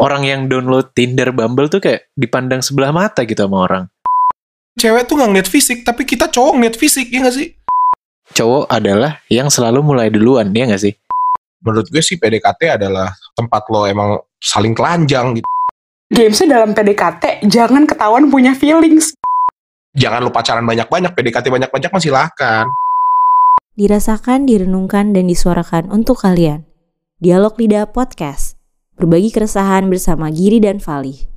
orang yang download Tinder Bumble tuh kayak dipandang sebelah mata gitu sama orang. Cewek tuh nggak ngeliat fisik, tapi kita cowok ngeliat fisik, ya nggak sih? Cowok adalah yang selalu mulai duluan, ya nggak sih? Menurut gue sih PDKT adalah tempat lo emang saling telanjang gitu. Gamesnya dalam PDKT jangan ketahuan punya feelings. Jangan lo pacaran banyak-banyak, PDKT banyak-banyak mah silahkan. Dirasakan, direnungkan, dan disuarakan untuk kalian. Dialog Lidah Podcast. Berbagi keresahan bersama Giri dan Fali.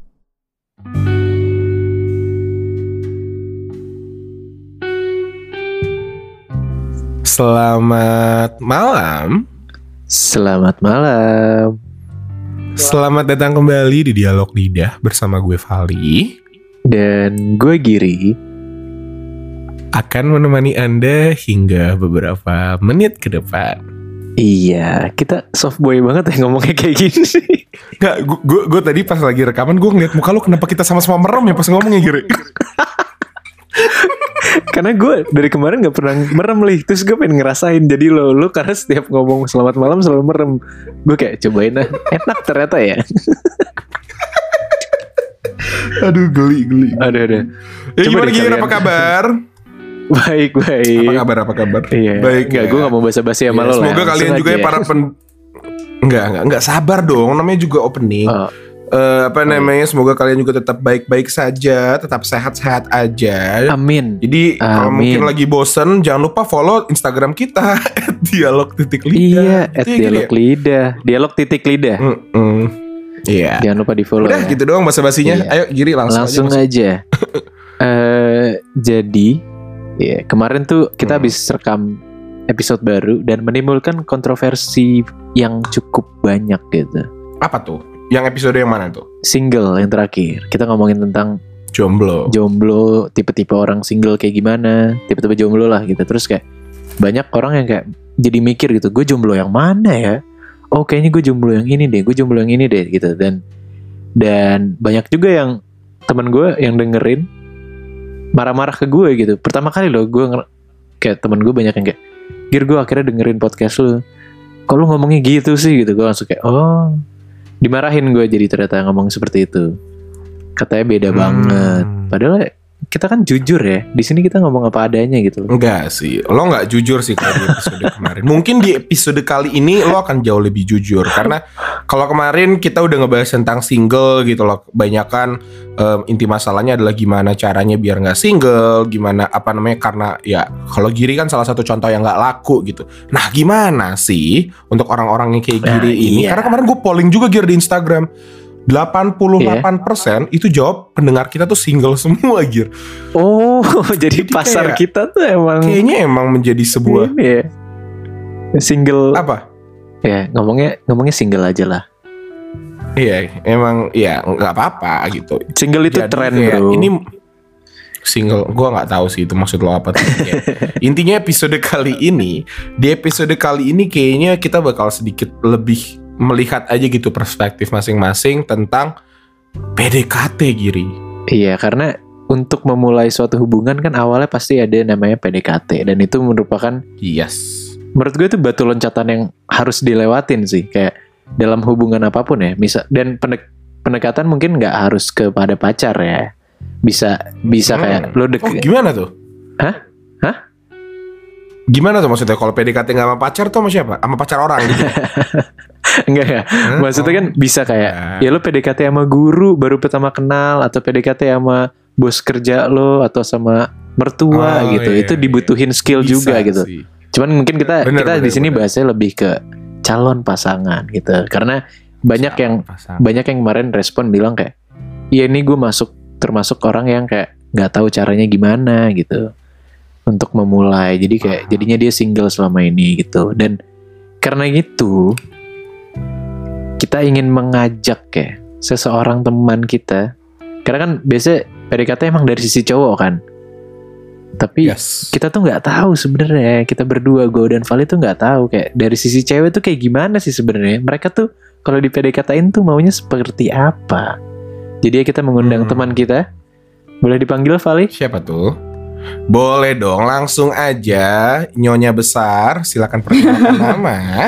Selamat malam. Selamat malam. Selamat datang kembali di Dialog Lidah bersama gue Vali. Dan gue Giri. Akan menemani Anda hingga beberapa menit ke depan. Iya, kita soft boy banget ya ngomongnya kayak gini sih. Nggak, gue, gue tadi pas lagi rekaman gue ngeliat muka lu kenapa kita sama-sama merem ya pas ngomongnya Giri. Karena gue dari kemarin gak pernah merem lih Terus gue pengen ngerasain Jadi lo Lo karena setiap ngomong selamat malam selalu merem Gue kayak cobain ah Enak ternyata ya Aduh geli geli. Aduh aduh Ya, Coba gimana deh kalian. apa kabar? Baik baik Apa kabar apa kabar? Iya Baik. Enggak ya. gue gak mau basa-basi sama Ya, lo lah Semoga Langsung kalian juga ya para pen Enggak, enggak, enggak sabar dong. Namanya juga opening. Oh, Eh, apa namanya? Semoga kalian juga tetap baik-baik saja, tetap sehat-sehat aja. Amin Jadi kalau Amin. mungkin lagi bosen, jangan lupa follow Instagram kita dialog titik Iya lidah. at Gitu ya, Giri Dialog Lidah Dialog titik lidah ya? Mm-mm. Iya. Jangan lupa di follow Udah ya. gitu doang bahasa basinya. Iya. Ayo Giri langsung, Langsung aja. aja Eh Jadi ya Kemarin tuh kita Hmm. habis rekam episode baru Dan menimbulkan kontroversi yang cukup banyak gitu Apa tuh? Yang episode yang mana tuh? Single yang terakhir Kita ngomongin tentang Jomblo. jomblo Tipe-tipe orang single kayak gimana Tipe-tipe jomblo lah gitu Terus kayak Banyak orang yang kayak Jadi mikir gitu Gue jomblo yang mana ya Oh kayaknya gue jomblo yang ini deh Gue jomblo yang ini deh gitu Dan Dan banyak juga yang Temen gue yang dengerin Marah-marah ke gue gitu. Pertama kali loh gue nger- Kayak temen gue banyak yang kayak Gir gue akhirnya dengerin podcast lu. Kok lu ngomongnya gitu sih? Gitu Gue langsung kayak Oh. Dimarahin gue jadi ternyata ngomong seperti itu. Katanya beda Hmm. banget. Padahal kita kan jujur ya. Di sini kita ngomong apa adanya gitu loh. Enggak sih, lo nggak jujur sih kalau di episode kemarin. Mungkin di episode kali ini lo akan jauh lebih jujur karena kalau kemarin kita udah ngebahas tentang single gitu loh. Banyakan em, inti masalahnya adalah gimana caranya biar nggak single, gimana apa namanya karena ya kalau Giri kan salah satu contoh yang nggak laku gitu. Nah gimana sih untuk orang-orang yang kayak Nah, Giri ini? iya. Karena kemarin gue polling juga Giri di Instagram. 88% itu jawab pendengar kita tuh single semua Gir. Oh, jadi Jadi pasar kayak- kita tuh emang Kayaknya emang menjadi sebuah ini ya. Single apa? ya ngomongnya ngomongnya single aja lah. Iya, emang ya nggak apa-apa gitu. Single itu Jadi tren kayak bro. Ini single, gua nggak tahu sih itu maksud lo apa. kayak, intinya episode kali ini, di episode kali ini kayaknya kita bakal sedikit lebih melihat aja gitu perspektif masing-masing tentang PDKT Giri. Iya karena untuk memulai suatu hubungan kan awalnya pasti ada namanya PDKT dan itu merupakan Yes. menurut gue itu batu loncatan yang harus dilewatin sih kayak dalam hubungan apa pun ya misal dan pendek- pendekatan mungkin nggak harus kepada pacar ya bisa bisa Hmm. kayak lo Oh, deket gimana tuh? Hah? Hah? Gimana tuh maksudnya kalau PDKT nggak sama pacar tuh sama siapa? Sama pacar orang gitu. enggak ya maksudnya kan bisa kayak ya lo PDKT sama guru baru pertama kenal atau PDKT sama bos kerja lo atau sama mertua Oh, gitu iya, itu iya. dibutuhin skill Bisa juga gitu sih. Cuman mungkin kita Bener, kita di sini bener. bahasnya lebih ke calon pasangan gitu. Karena banyak yang Pasangan. banyak yang kemarin respon bilang kayak, iya ini gue masuk termasuk orang yang kayak nggak tahu caranya gimana gitu untuk memulai. Jadi kayak Paham. jadinya dia single selama ini gitu. Dan karena gitu kita ingin mengajak ya seseorang teman kita. Karena kan biasa PDKT emang dari sisi cowok kan. Tapi Yes. kita tuh nggak tahu sebenarnya kita berdua gue dan Vali tuh nggak tahu kayak dari sisi cewek tuh kayak gimana sih sebenarnya mereka tuh kalau di PDKT-in tuh maunya seperti apa jadi ya kita mengundang Hmm. teman kita boleh dipanggil Vali Siapa tuh? Boleh dong, langsung aja Nyonya besar, silakan perkenalkan nama.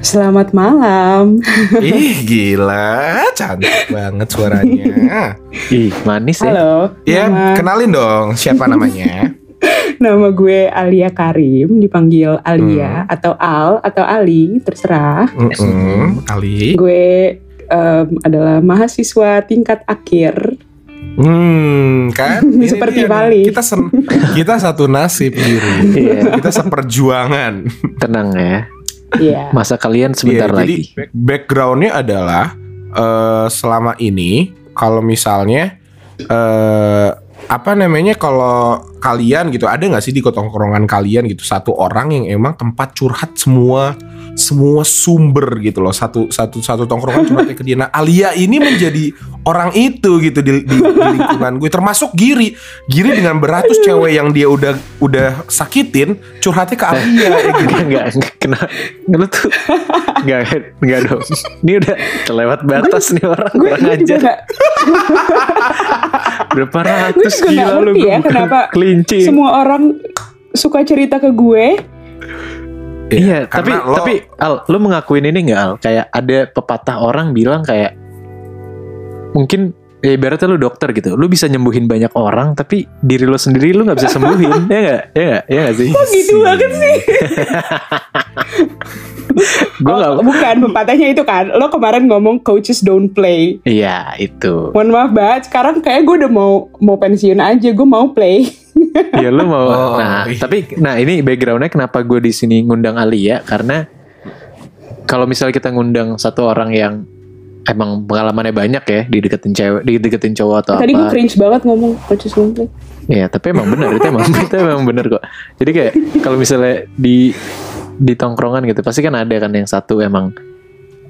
Selamat malam. Ih gila, cantik banget suaranya. Ih, manis ya. Halo. Ya, Nama, kenalin dong siapa namanya. nama gue Alia Karim, dipanggil Alia atau Al atau Ali, terserah. Mm-mm, Ali. Gue em, adalah mahasiswa tingkat akhir. Hmm, kan? Ini Seperti. Bali. Kita sen- kita satu nasib diri. Iya. Kita seperjuangan. Tenang ya. Iya. Masa kalian sebentar Iya, lagi. Jadi back- backgroundnya adalah eh, selama ini kalau misalnya eh apa namanya kalau kalian gitu ada nggak sih di tongkrongan kalian gitu satu orang yang emang tempat curhat semua semua sumber gitu loh. Satu satu satu tongkrongan curhatnya ke dia nah Alia ini menjadi orang itu gitu di, di, di lingkungan gue. Termasuk Giri. Giri dengan beratus cewek yang dia udah udah sakitin curhatnya ke Alia ya gitu. Enggak, enggak, enggak, kena Lu tuh Enggak, enggak dong. Ini udah kelewat batas nih orang Gue, Kurang gak, Berapa ratus? Gila lu ya kenapa Kelinci. semua orang suka cerita ke gue. Iya, tapi karena lo- tapi Al, lu mengakuin ini nggak Al? Kayak ada pepatah orang bilang kayak mungkin ya ibaratnya lu dokter gitu, lu bisa nyembuhin banyak orang, tapi diri lu sendiri lu nggak bisa sembuhin, ya nggak? Ya nggak? Ya nggak sih? Kok gitu banget sih? Gue Oh, nggak. bukan pepatahnya itu kan. Lo kemarin ngomong coaches don't play. Iya itu. Mohon maaf banget. Sekarang kayak gue udah mau mau pensiun aja. Gue mau play. Iya lu mau. Oh, nah, iya. tapi nah ini backgroundnya kenapa gue di sini ngundang Alia karena kalau misalnya kita ngundang satu orang yang emang pengalamannya banyak ya dideketin cewek, dideketin cowok atau Tadi gue apa. cringe banget ngomong coaches don't play. Iya, tapi emang benar itu emang itu emang benar kok. Jadi kayak kalau misalnya di di tongkrongan gitu pasti kan ada kan yang satu emang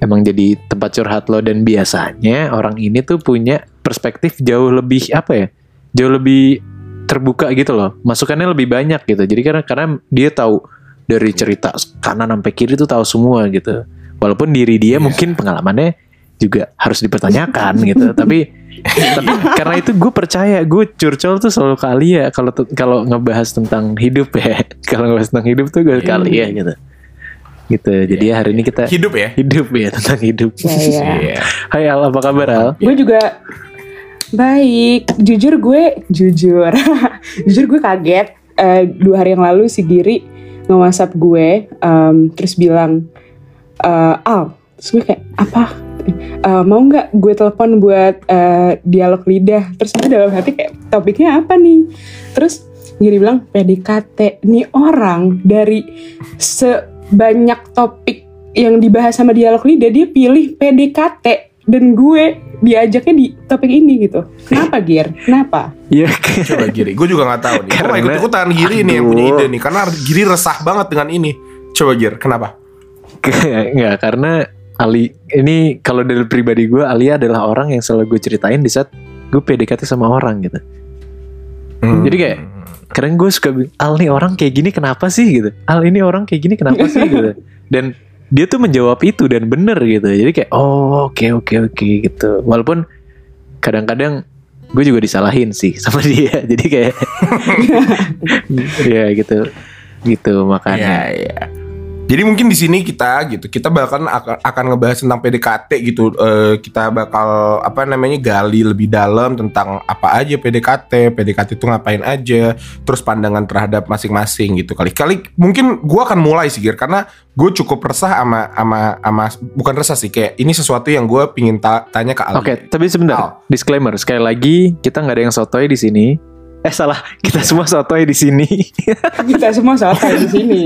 emang jadi tempat curhat lo dan biasanya orang ini tuh punya perspektif jauh lebih apa ya? Jauh lebih terbuka gitu loh. Masukannya lebih banyak gitu. Jadi karena karena dia tahu dari cerita kanan sampai kiri tuh tahu semua gitu. Walaupun diri dia mungkin pengalamannya juga harus dipertanyakan gitu. Tapi tapi karena itu gue percaya gue curcol tuh selalu ke Alia kalau kalau ngebahas tentang hidup ya kalau ngebahas tentang hidup tuh gue ke Alia gitu gitu jadi ya hari ini kita hidup ya hidup ya tentang hidup Ya, ya. Iya. Hai Al apa kabar Al Gue juga baik. Jujur gue jujur. jujur gue kaget. Eh, dua hari yang lalu si Giri nge-whatsapp gue em, terus bilang eh Al, terus gue kayak apa? Eh, mau nggak gue telepon buat eh, dialog lidah? Terus gue dalam hati kayak topiknya apa nih? Terus Giri bilang PDKT nih orang dari sebanyak topik yang dibahas sama dialog lidah dia pilih PDKT dan gue diajaknya di topik ini gitu. Kenapa Gir? Kenapa? Iya Coba Giri, gue juga nggak tahu nih. Gue Karena- ikut ikutan Giri nih yang punya Aduh. ide nih, karena Giri resah banget dengan ini. Coba Gir, kenapa? nggak karena Ali ini kalau dari pribadi gue Alia adalah orang yang selalu gue ceritain di saat gue PDKT sama orang gitu. Hmm. Jadi kayak kadang gue suka bilang, Al nih orang kayak gini kenapa sih? gitu. Al ini orang kayak gini kenapa sih? gitu. Dan dia tuh menjawab itu dan bener gitu. Jadi kayak oh oke oke oke gitu. Walaupun kadang-kadang gue juga disalahin sih sama dia. Jadi kayak ya gitu. Gitu makanya. Iya, iya. Jadi mungkin di sini kita gitu, kita bakal akan, akan ngebahas tentang PDKT gitu. Eh, kita bakal apa namanya gali lebih dalam tentang apa aja PDKT, PDKT itu ngapain aja, terus pandangan terhadap masing-masing gitu. Kali-kali mungkin gua akan mulai sih Gir, karena gue cukup resah sama sama sama bukan resah sih kayak ini sesuatu yang gue pingin ta- tanya ke Ali. Oke, tapi sebentar. Disclaimer, sekali lagi kita nggak ada yang sotoy di sini. Eh salah, kita semua sotoy di sini. Kita semua sotoy di sini.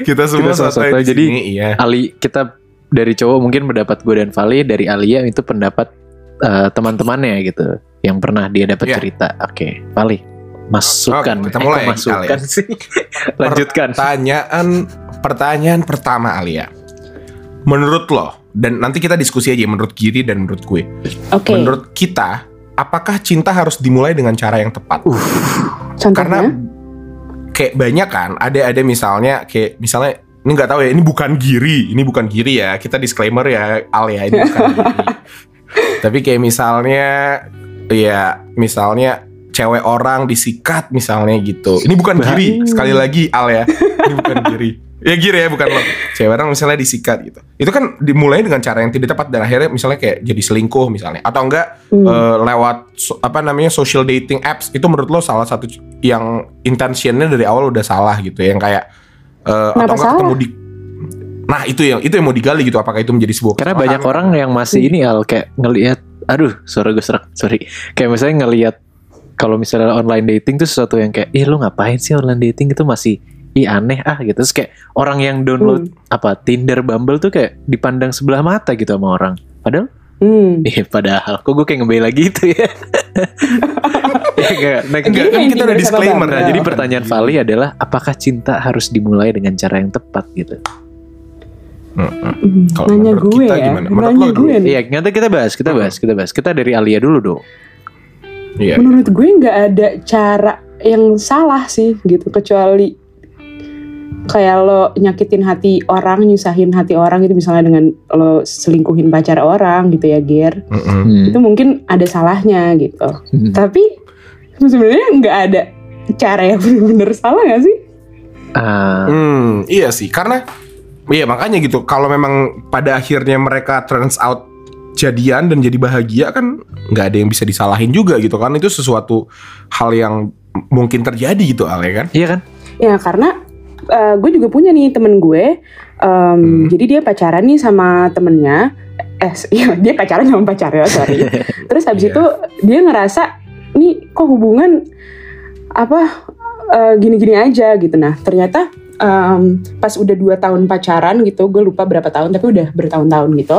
Kita semua semua sotoy sotoy, di jadi- sini, iya. Ali, kita dari cowok mungkin pendapat gue dan Vali, dari Alia itu pendapat eh, teman-temannya gitu, yang pernah dia dapat Iya. cerita. Oke, Vali, masukkan. Oke, kita Eh, mulai, kok masukkan sih. Lanjutkan. Pertanyaan pertanyaan pertama Alia. Menurut lo dan nanti kita diskusi aja menurut Giri dan menurut gue. Oke. Menurut kita, apakah cinta harus dimulai dengan cara yang tepat? Contohnya? Karena kayak banyak kan, ada ada misalnya kayak misalnya ini nggak tahu ya, ini bukan Giri, ini bukan Giri ya. Kita disclaimer ya, Al ya, ini bukan Giri. Tapi kayak misalnya ya misalnya cewek orang disikat misalnya gitu. Ini bukan giri sekali lagi Al ya. Ini bukan giri. Ya giri ya bukan lo. Cewek orang misalnya disikat gitu. Itu kan dimulai dengan cara yang tidak tepat dan akhirnya misalnya kayak jadi selingkuh misalnya atau enggak Hmm. eh, lewat so- apa namanya social dating apps itu menurut lo salah satu yang intentionnya dari awal udah salah gitu yang kayak eh, atau enggak salah? ketemu di Nah itu yang itu yang mau digali gitu apakah itu menjadi sebuah Karena banyak orang yang masih ini al kayak ngelihat, aduh suara gue serak, sorry. Kayak misalnya ngelihat kalau misalnya online dating tuh sesuatu yang kayak, ih lu ngapain sih online dating itu masih ih aneh ah gitu. Terus kayak orang yang download apa Tinder, Bumble tuh kayak dipandang sebelah mata gitu sama orang. Padahal, Hmm. eh padahal kok gue kayak ngebela gitu ya. ya enggak. Nah, Enggak, Jadi kan kita sama disclaimer. Nah, ya. jadi pertanyaan Vali adalah apakah cinta harus dimulai dengan cara yang tepat gitu? Mm-mm. Hmm, Kalau Nanya menurut gue kita ya. gimana? Menurut Nanya lo dulu. gue nih. Iya, nanti kita bahas, kita bahas, kita bahas. Kita dari Alia dulu dong. Iya. Menurut gue nggak ada cara yang salah sih gitu kecuali kayak lo nyakitin hati orang, nyusahin hati orang gitu misalnya dengan lo selingkuhin pacar orang gitu ya, Ger. Mm-mm. Hmm. Itu mungkin ada salahnya gitu. Hmm. Tapi sebenarnya nggak ada cara yang benar-benar salah gak sih? Ah, Hmm, iya sih, karena iya makanya gitu. Kalau memang pada akhirnya mereka turns out jadian dan jadi bahagia kan nggak ada yang bisa disalahin juga gitu kan. Itu sesuatu hal yang mungkin terjadi gitu Ale kan. iya kan? Ya karena eh, gue juga punya nih temen gue. em, Hmm. Jadi dia pacaran nih sama temennya. Eh, iya dia pacaran sama pacarnya, sorry. Terus habis Iya. itu dia ngerasa nih kok hubungan apa eh, gini-gini aja gitu. Nah ternyata em, pas udah dua tahun pacaran gitu, gue lupa berapa tahun tapi udah bertahun-tahun gitu.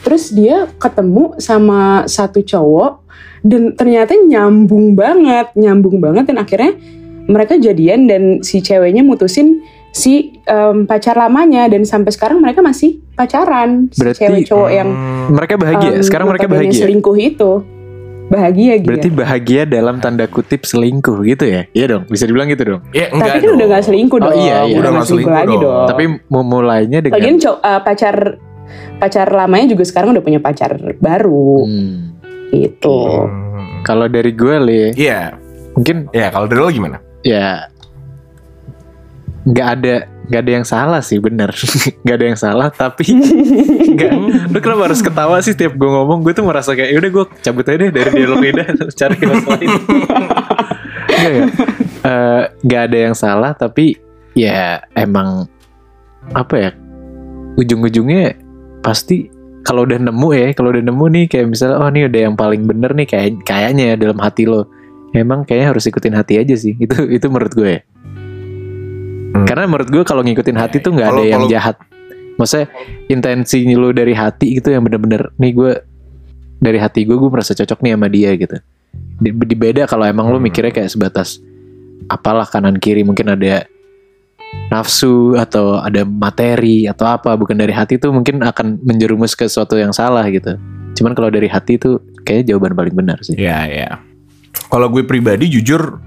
Terus dia ketemu sama satu cowok dan ternyata nyambung banget, nyambung banget dan akhirnya mereka jadian dan si ceweknya mutusin si em, pacar lamanya dan sampai sekarang mereka masih pacaran. Si Berarti- cewek cowok yang Mereka bahagia. em, Sekarang mereka bahagia. selingkuh itu bahagia gitu. Berarti bahagia dalam tanda kutip selingkuh gitu ya? Iya dong, bisa dibilang gitu dong. ya Tapi enggak kan udah gak selingkuh Oh, dong. iya, iya. Udah gak selingkuh lagi dong. dong. Tapi memulainya dengan Lagian eh, pacar pacar lamanya juga sekarang udah punya pacar baru Hmm. gitu. Hmm. Kalau dari gue li, Iya, mungkin ya kalau dari lo gimana? ya nggak ada nggak ada yang salah sih bener nggak ada yang salah tapi nggak lu kenapa harus ketawa sih tiap gue ngomong gue tuh merasa kayak yaudah gue cabut aja deh dari dialog ini cari masalah lain nggak Eh, nggak ada yang salah tapi ya emang apa ya ujung-ujungnya pasti kalau udah nemu ya kalau udah nemu nih kayak misalnya oh ini udah yang paling bener nih kayak kayaknya ya dalam hati lo emang kayaknya harus ikutin hati aja sih itu itu menurut gue ya. Hmm. karena menurut gue kalau ngikutin hati tuh nggak ada yang kalau- jahat maksudnya intensi lo dari hati gitu yang bener-bener nih gue dari hati gue gue merasa cocok nih sama dia gitu di, di beda kalau emang lo Hmm. mikirnya kayak sebatas apalah kanan kiri mungkin ada nafsu atau ada materi atau apa bukan dari hati tuh mungkin akan menjerumus ke sesuatu yang salah gitu cuman kalau dari hati tuh kayaknya jawaban paling benar sih Iya, iya. Kalau gue pribadi jujur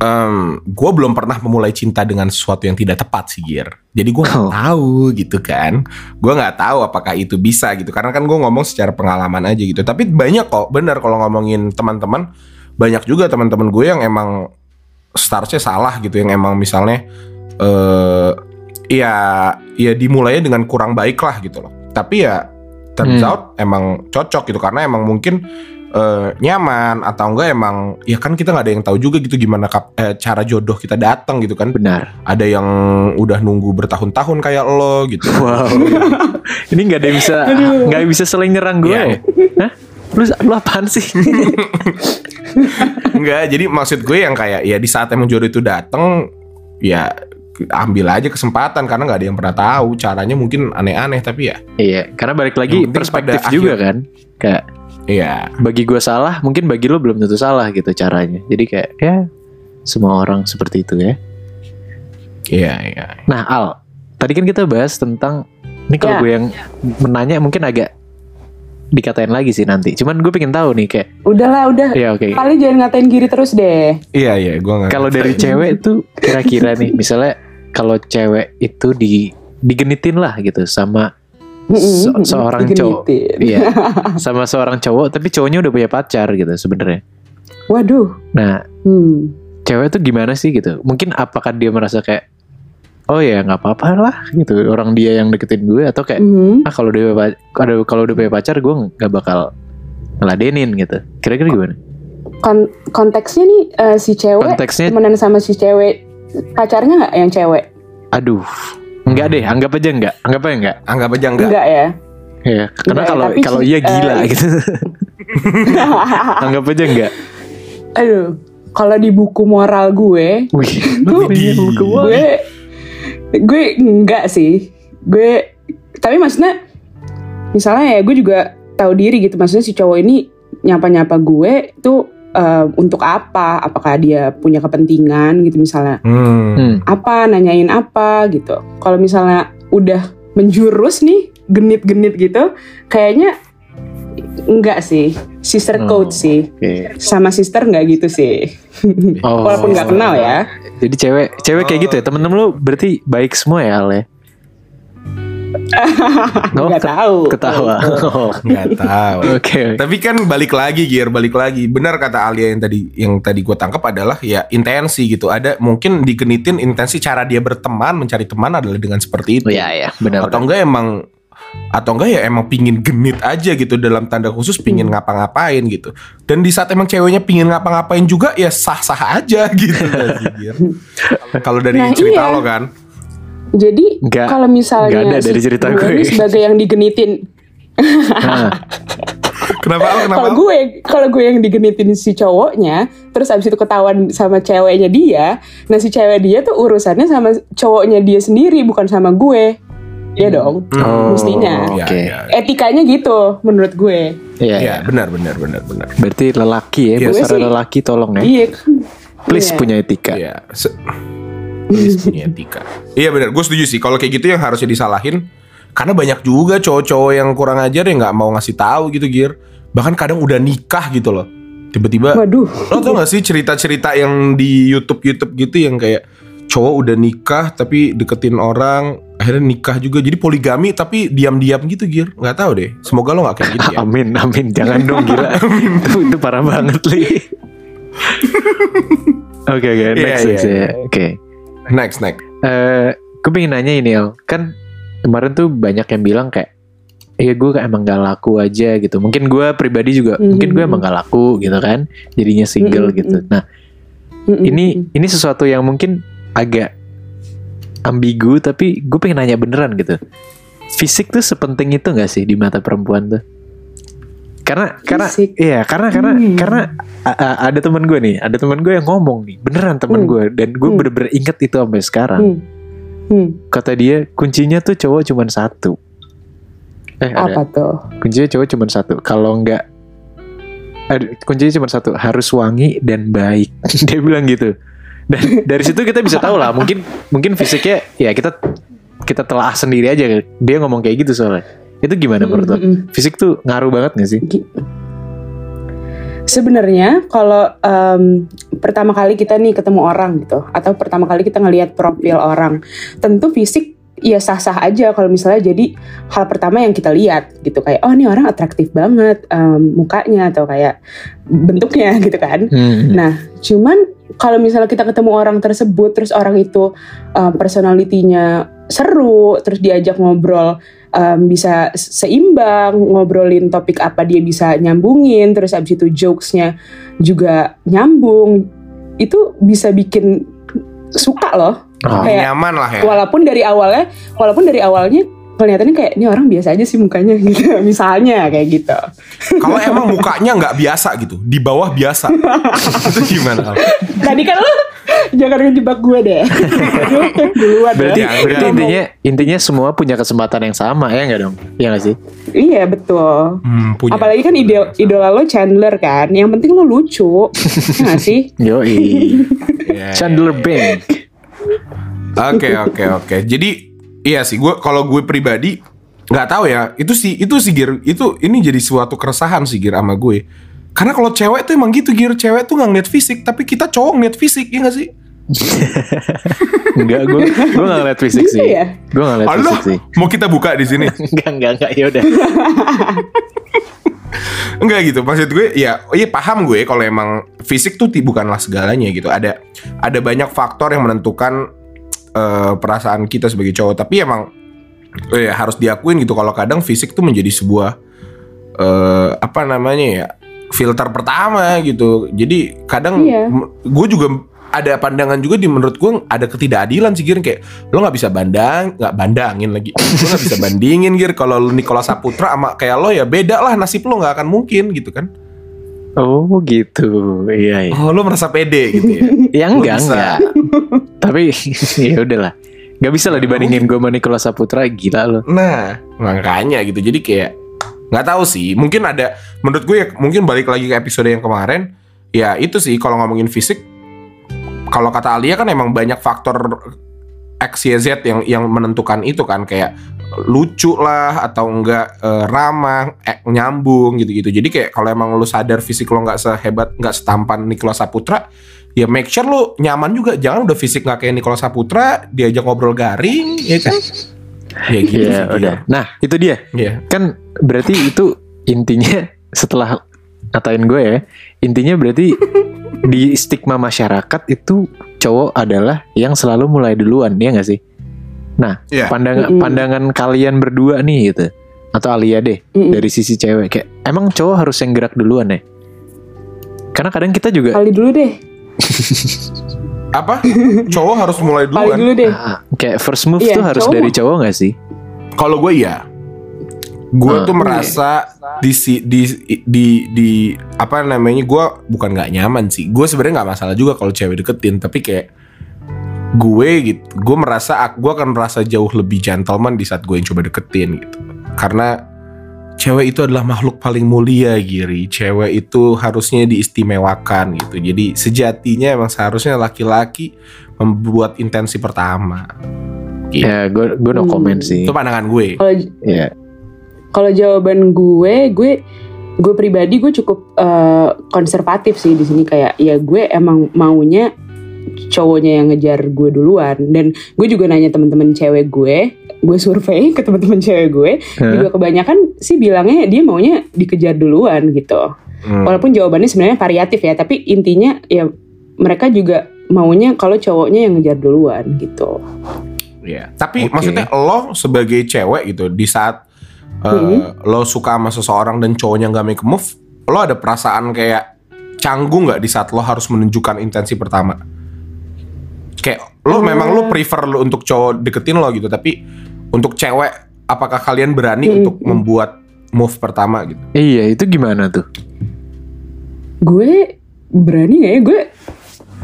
em gue belum pernah memulai cinta dengan sesuatu yang tidak tepat sih Gir. Jadi gue nggak Oh. tahu gitu kan. Gue nggak tahu apakah itu bisa gitu. Karena kan gue ngomong secara pengalaman aja gitu. Tapi banyak kok, bener kalau ngomongin teman-teman, banyak juga teman-teman gue yang emang startnya salah gitu, yang emang misalnya eh ya ya dimulainya dengan kurang baik lah gitu loh. Tapi ya turns Hmm. out emang cocok gitu. Karena emang mungkin eh, nyaman atau enggak emang ya kan kita nggak ada yang tahu juga gitu gimana kap- eh, cara jodoh kita datang gitu kan. Benar. Ada yang udah nunggu bertahun-tahun kayak lo gitu. Wow. Ini nggak ada yang bisa nggak bisa selain nyerang gue ya Hah? lu lu apaan sih? Enggak jadi maksud gue yang kayak ya di saat emang jodoh itu datang ya ambil aja kesempatan karena nggak ada yang pernah tahu. Caranya mungkin aneh-aneh tapi ya. Iya karena balik lagi perspektif juga akhir- kan kayak iya. bagi gue salah mungkin bagi lo belum tentu salah gitu caranya. Jadi kayak ya semua orang seperti itu ya. Iya iya nah Al tadi kan kita bahas tentang ini kalau Ya. gue yang menanya mungkin agak dikatain lagi sih nanti. Cuman gue pengen tahu nih kayak Udahlah, udah. ya oke. Paling jangan ngatain Giri terus deh. iya iya gue nggak kalau dari cewek tuh kira-kira nih misalnya kalau cewek itu di digenitin lah gitu sama se- seorang cowok iya sama seorang cowok tapi cowoknya udah punya pacar gitu sebenarnya Waduh. Nah, Hmm. cewek tuh gimana sih gitu? Mungkin apakah dia merasa kayak oh ya nggak apa-apa lah gitu orang dia yang deketin gue atau kayak Mhm. ah kalau dia kalau kalau udah punya pacar gue nggak bakal ngeladenin gitu. Kira-kira gimana? Kon- konteksnya nih eh, si cewek Konteksnya temenan sama si cewek pacarnya nggak yang cewek? aduh. Enggak deh, anggap aja enggak. Anggap aja enggak. Anggap aja enggak. Enggak ya? Ya, karena kalau tapi kalau iya gila eh, gitu. anggap aja enggak. Aduh, kalau di buku moral gue, Wih, Widih. buku gue gue enggak sih. Gue tapi maksudnya misalnya ya gue juga tahu diri gitu. Maksudnya si cowok ini nyapa-nyapa gue tuh eh, untuk apa? Apakah dia punya kepentingan gitu misalnya? Hmm. Hmm. apa nanyain apa gitu kalau misalnya udah menjurus nih genit-genit gitu kayaknya enggak sih sister Oh. code sih Oke. sama sister nggak gitu sih Oh. walaupun nggak kenal ya Jadi cewek cewek kayak gitu ya. Temen-temen lu berarti baik semua ya, Ale? Oh, nggak tahu ketawa. Oh, Nggak tahu. Oke. Tapi kan balik lagi Gear, balik lagi. Benar kata Alia yang tadi yang tadi gue tangkap adalah ya intensi gitu. Ada mungkin digenitin intensi cara dia berteman, mencari teman adalah dengan seperti itu. Oh, iya, iya, benar. Atau enggak emang atau enggak ya emang pingin genit aja gitu dalam tanda khusus pingin ngapa-ngapain gitu. Dan di saat emang ceweknya pingin ngapa-ngapain juga ya sah-sah aja gitu. Kalau dari Nah, cerita iya. lo kan. Jadi kalau misalnya nggak ada dari cerita gue gue. ini sebagai yang digenitin Nah, Kenapa? Kenapa? kalau Al? gue kalau gue yang digenitin si cowoknya terus abis itu ketahuan sama ceweknya dia nah si cewek dia tuh urusannya sama cowoknya dia sendiri bukan sama gue Iya dong Hmm. mestinya Ya, Oke. ya. etikanya gitu menurut gue Iya, Ya, benar benar benar benar. Berarti lelaki ya, para sih- lelaki tolong ya. iya Please Iya. punya etika. Iya. se- Punya etika. Iya benar, gue setuju sih. Kalau kayak gitu yang harusnya disalahin, karena banyak juga cowok-cowok yang kurang ajar yang nggak mau ngasih tahu gitu, Gir. Bahkan kadang udah nikah gitu loh. Tiba-tiba, waduh lo tau gak sih cerita-cerita yang di YouTube YouTube gitu yang kayak cowok udah nikah tapi deketin orang akhirnya nikah juga jadi poligami tapi diam-diam gitu Gir nggak tahu deh semoga lo nggak kayak gitu ya Amin, amin. Jangan dong gila. itu, itu parah banget, Li. Oke, oke. Iya, Next, iya, next, iya. ya. Next next Eh, gue pengen nanya ini, El. Kan kemarin tuh banyak yang bilang kayak, Iya gue emang gak laku aja gitu. Mungkin gue pribadi juga, Mhm. mungkin gue emang gak laku gitu kan. Jadinya single Mhm, gitu. Nah, Mm-mm. ini ini sesuatu yang mungkin agak ambigu tapi gue pengen nanya beneran gitu fisik tuh sepenting itu gak sih di mata perempuan tuh karena karena Fisik. iya karena karena Hmm. karena a- a- ada teman gue nih ada teman gue yang ngomong nih beneran teman Hmm. gue dan gue Hmm. bener-bener inget itu sampai sekarang Hmm. Hmm. kata dia kuncinya tuh cowok cuman satu eh ada apa tuh kuncinya cowok cuma satu kalau nggak ada kuncinya cuma satu harus wangi dan baik dia bilang gitu dan dari situ kita bisa tahu lah mungkin mungkin fisiknya ya kita kita telah sendiri aja dia ngomong kayak gitu soalnya itu gimana menurut lo Mm-mm. fisik tuh ngaruh banget gak sih Sebenarnya kalau em, pertama kali kita nih ketemu orang gitu, atau pertama kali kita ngelihat profil orang, tentu fisik ya sah-sah aja kalau misalnya jadi hal pertama yang kita lihat gitu kayak oh ini orang atraktif banget em, mukanya atau kayak bentuknya gitu kan. Hmm. Nah, cuman kalau misalnya kita ketemu orang tersebut, terus orang itu um, personalitinya seru, terus diajak ngobrol um, bisa seimbang, ngobrolin topik apa dia bisa nyambungin, terus abis itu jokesnya juga nyambung, itu bisa bikin suka loh. Oh. Kayak- nyaman lah ya Walaupun dari awalnya, walaupun dari awalnya kelihatannya kayak ini orang biasa aja sih mukanya gitu, misalnya kayak gitu. kalau emang mukanya nggak biasa gitu di bawah biasa itu gimana? Tadi kan lo jangan ngejebak gue deh. Duluan berarti ya. berarti Ngomong. intinya intinya semua punya kesempatan yang sama ya nggak dong ya nggak sih Iya betul. Hmm, punya. Apalagi kan ide, idola lo Chandler kan. Yang penting lo lucu. Ya nggak sih? yo Iya, Chandler iya. Bing Oke oke oke. Jadi iya sih gue kalau gue pribadi nggak tahu ya. Itu sih itu sih Gir. Itu ini jadi suatu keresahan sih Gir sama gue. Karena kalau cewek tuh emang gitu Gir. Cewek tuh nggak ngeliat fisik, tapi kita cowok ngeliat fisik, ya nggak sih? Enggak, gue gue gak ngeliat fisik Gitu sih. ya? Gue gak ngeliat fisik sih. mau kita buka di sini? Enggak, enggak, enggak. Ya udah. Enggak gitu. Maksud gue ya, oh iya paham gue kalau emang fisik tuh bukanlah segalanya gitu. Ada ada banyak faktor yang menentukan eh, perasaan kita sebagai cowok. Tapi emang eh, harus diakuin gitu kalau kadang fisik tuh menjadi sebuah eh, apa namanya ya filter pertama gitu. Jadi kadang Iya. gue juga ada pandangan juga di menurut gue ada ketidakadilan sih Gir kayak lo nggak bisa bandang nggak bandangin lagi lo nggak bisa bandingin Gir kalau lo Nicola Saputra sama kayak lo ya beda lah nasib lo nggak akan mungkin gitu kan Oh gitu. Iya iya. oh lo merasa pede gitu ya Ya enggak bisa. enggak. Tapi ya udahlah. Gak bisa lah dibandingin gue sama Nicolas Saputra gila lo. Nah, makanya gitu. Jadi kayak nggak tahu sih. Mungkin ada menurut gue ya mungkin balik lagi ke episode yang kemarin. Ya itu sih kalau ngomongin fisik kalau kata Alia kan emang banyak faktor X, Y, Z yang yang menentukan itu kan kayak lucu lah atau enggak eh, ramah, eh, nyambung gitu-gitu. Jadi kayak kalau emang lu sadar fisik lo nggak sehebat, nggak setampan Nicola Saputra, ya make sure lu nyaman juga. Jangan udah fisik nggak kayak Nicola Saputra, diajak ngobrol garing, ya kan? Ya gitu Iya sih, udah. Nah itu dia. Iya. Kan berarti itu intinya setelah ngatain gue ya. Intinya berarti di stigma masyarakat itu cowok adalah yang selalu mulai duluan ya nggak sih? Nah Iya. pandangan Mm-mm. pandangan kalian berdua nih gitu atau Alia deh Mm-mm. dari sisi cewek kayak emang cowok harus yang gerak duluan ya? Karena kadang kita juga Kali dulu deh. apa cowok harus mulai duluan dulu deh. ah, kayak first move Iya, tuh harus cowok. dari cowok nggak sih? kalau gue ya gue Ah. tuh merasa di si di di di apa namanya gue bukan nggak nyaman sih gue sebenarnya nggak masalah juga kalau cewek deketin tapi kayak gue gitu gue merasa gue akan merasa jauh lebih gentleman di saat gue yang coba deketin gitu karena cewek itu adalah makhluk paling mulia Giri cewek itu harusnya diistimewakan gitu jadi sejatinya emang seharusnya laki-laki membuat intensi pertama Gitu. Ya gue gue no Hmm. comment sih. itu pandangan gue Kalau kalau jawaban gue, gue gue pribadi gue cukup eh, konservatif sih di sini kayak ya gue emang maunya cowoknya yang ngejar gue duluan dan gue juga nanya teman-teman cewek gue gue survei ke teman-teman cewek gue Hah? juga kebanyakan sih bilangnya dia maunya dikejar duluan gitu Hmm. walaupun jawabannya sebenarnya variatif ya tapi intinya ya mereka juga maunya kalau cowoknya yang ngejar duluan gitu Iya. Tapi Oke. maksudnya lo sebagai cewek gitu di saat uh, lo suka sama seseorang dan cowoknya nggak make move, lo ada perasaan kayak canggung nggak di saat lo harus menunjukkan intensi pertama? Kayak lo Eh. memang lo prefer lo untuk cowok deketin lo gitu, tapi untuk cewek apakah kalian berani Mhm. untuk membuat move pertama gitu? Iya itu gimana tuh? gue berani gak ya gue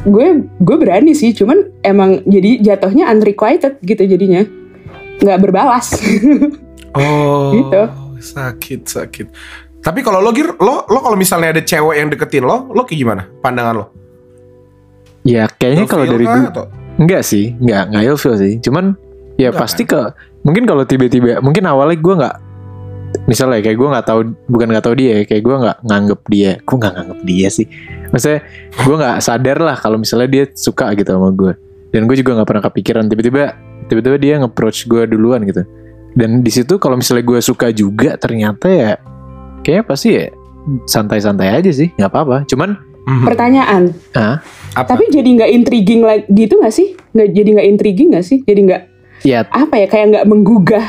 gue gue berani sih cuman emang jadi jatuhnya unrequited gitu jadinya nggak berbalas Oh, Gitu. sakit sakit. Tapi kalau lo gir, lo lo kalau misalnya ada cewek yang deketin lo, lo kayak gimana? Pandangan lo? Ya kayaknya kalau dari kah gue atau- enggak sih, enggak enggak ilfil sih. Cuman ya Enggak pasti ke mungkin kalau tiba-tiba mungkin awalnya gue nggak misalnya kayak gue nggak tahu bukan nggak tahu dia ya, kayak gue nggak nganggep dia, gue nggak nganggep dia sih. Maksudnya gue nggak sadar lah kalau misalnya dia suka gitu sama gue. Dan gue juga nggak pernah kepikiran tiba-tiba tiba-tiba dia nge-approach gue duluan gitu. Dan di situ kalau misalnya gue suka juga ternyata ya kayaknya pasti ya santai-santai aja sih, nggak apa-apa. Cuman Mhm. pertanyaan ah Apa? tapi jadi nggak intriguing lagi gitu nggak sih nggak jadi nggak intriguing nggak sih jadi nggak ya apa ya kayak nggak menggugah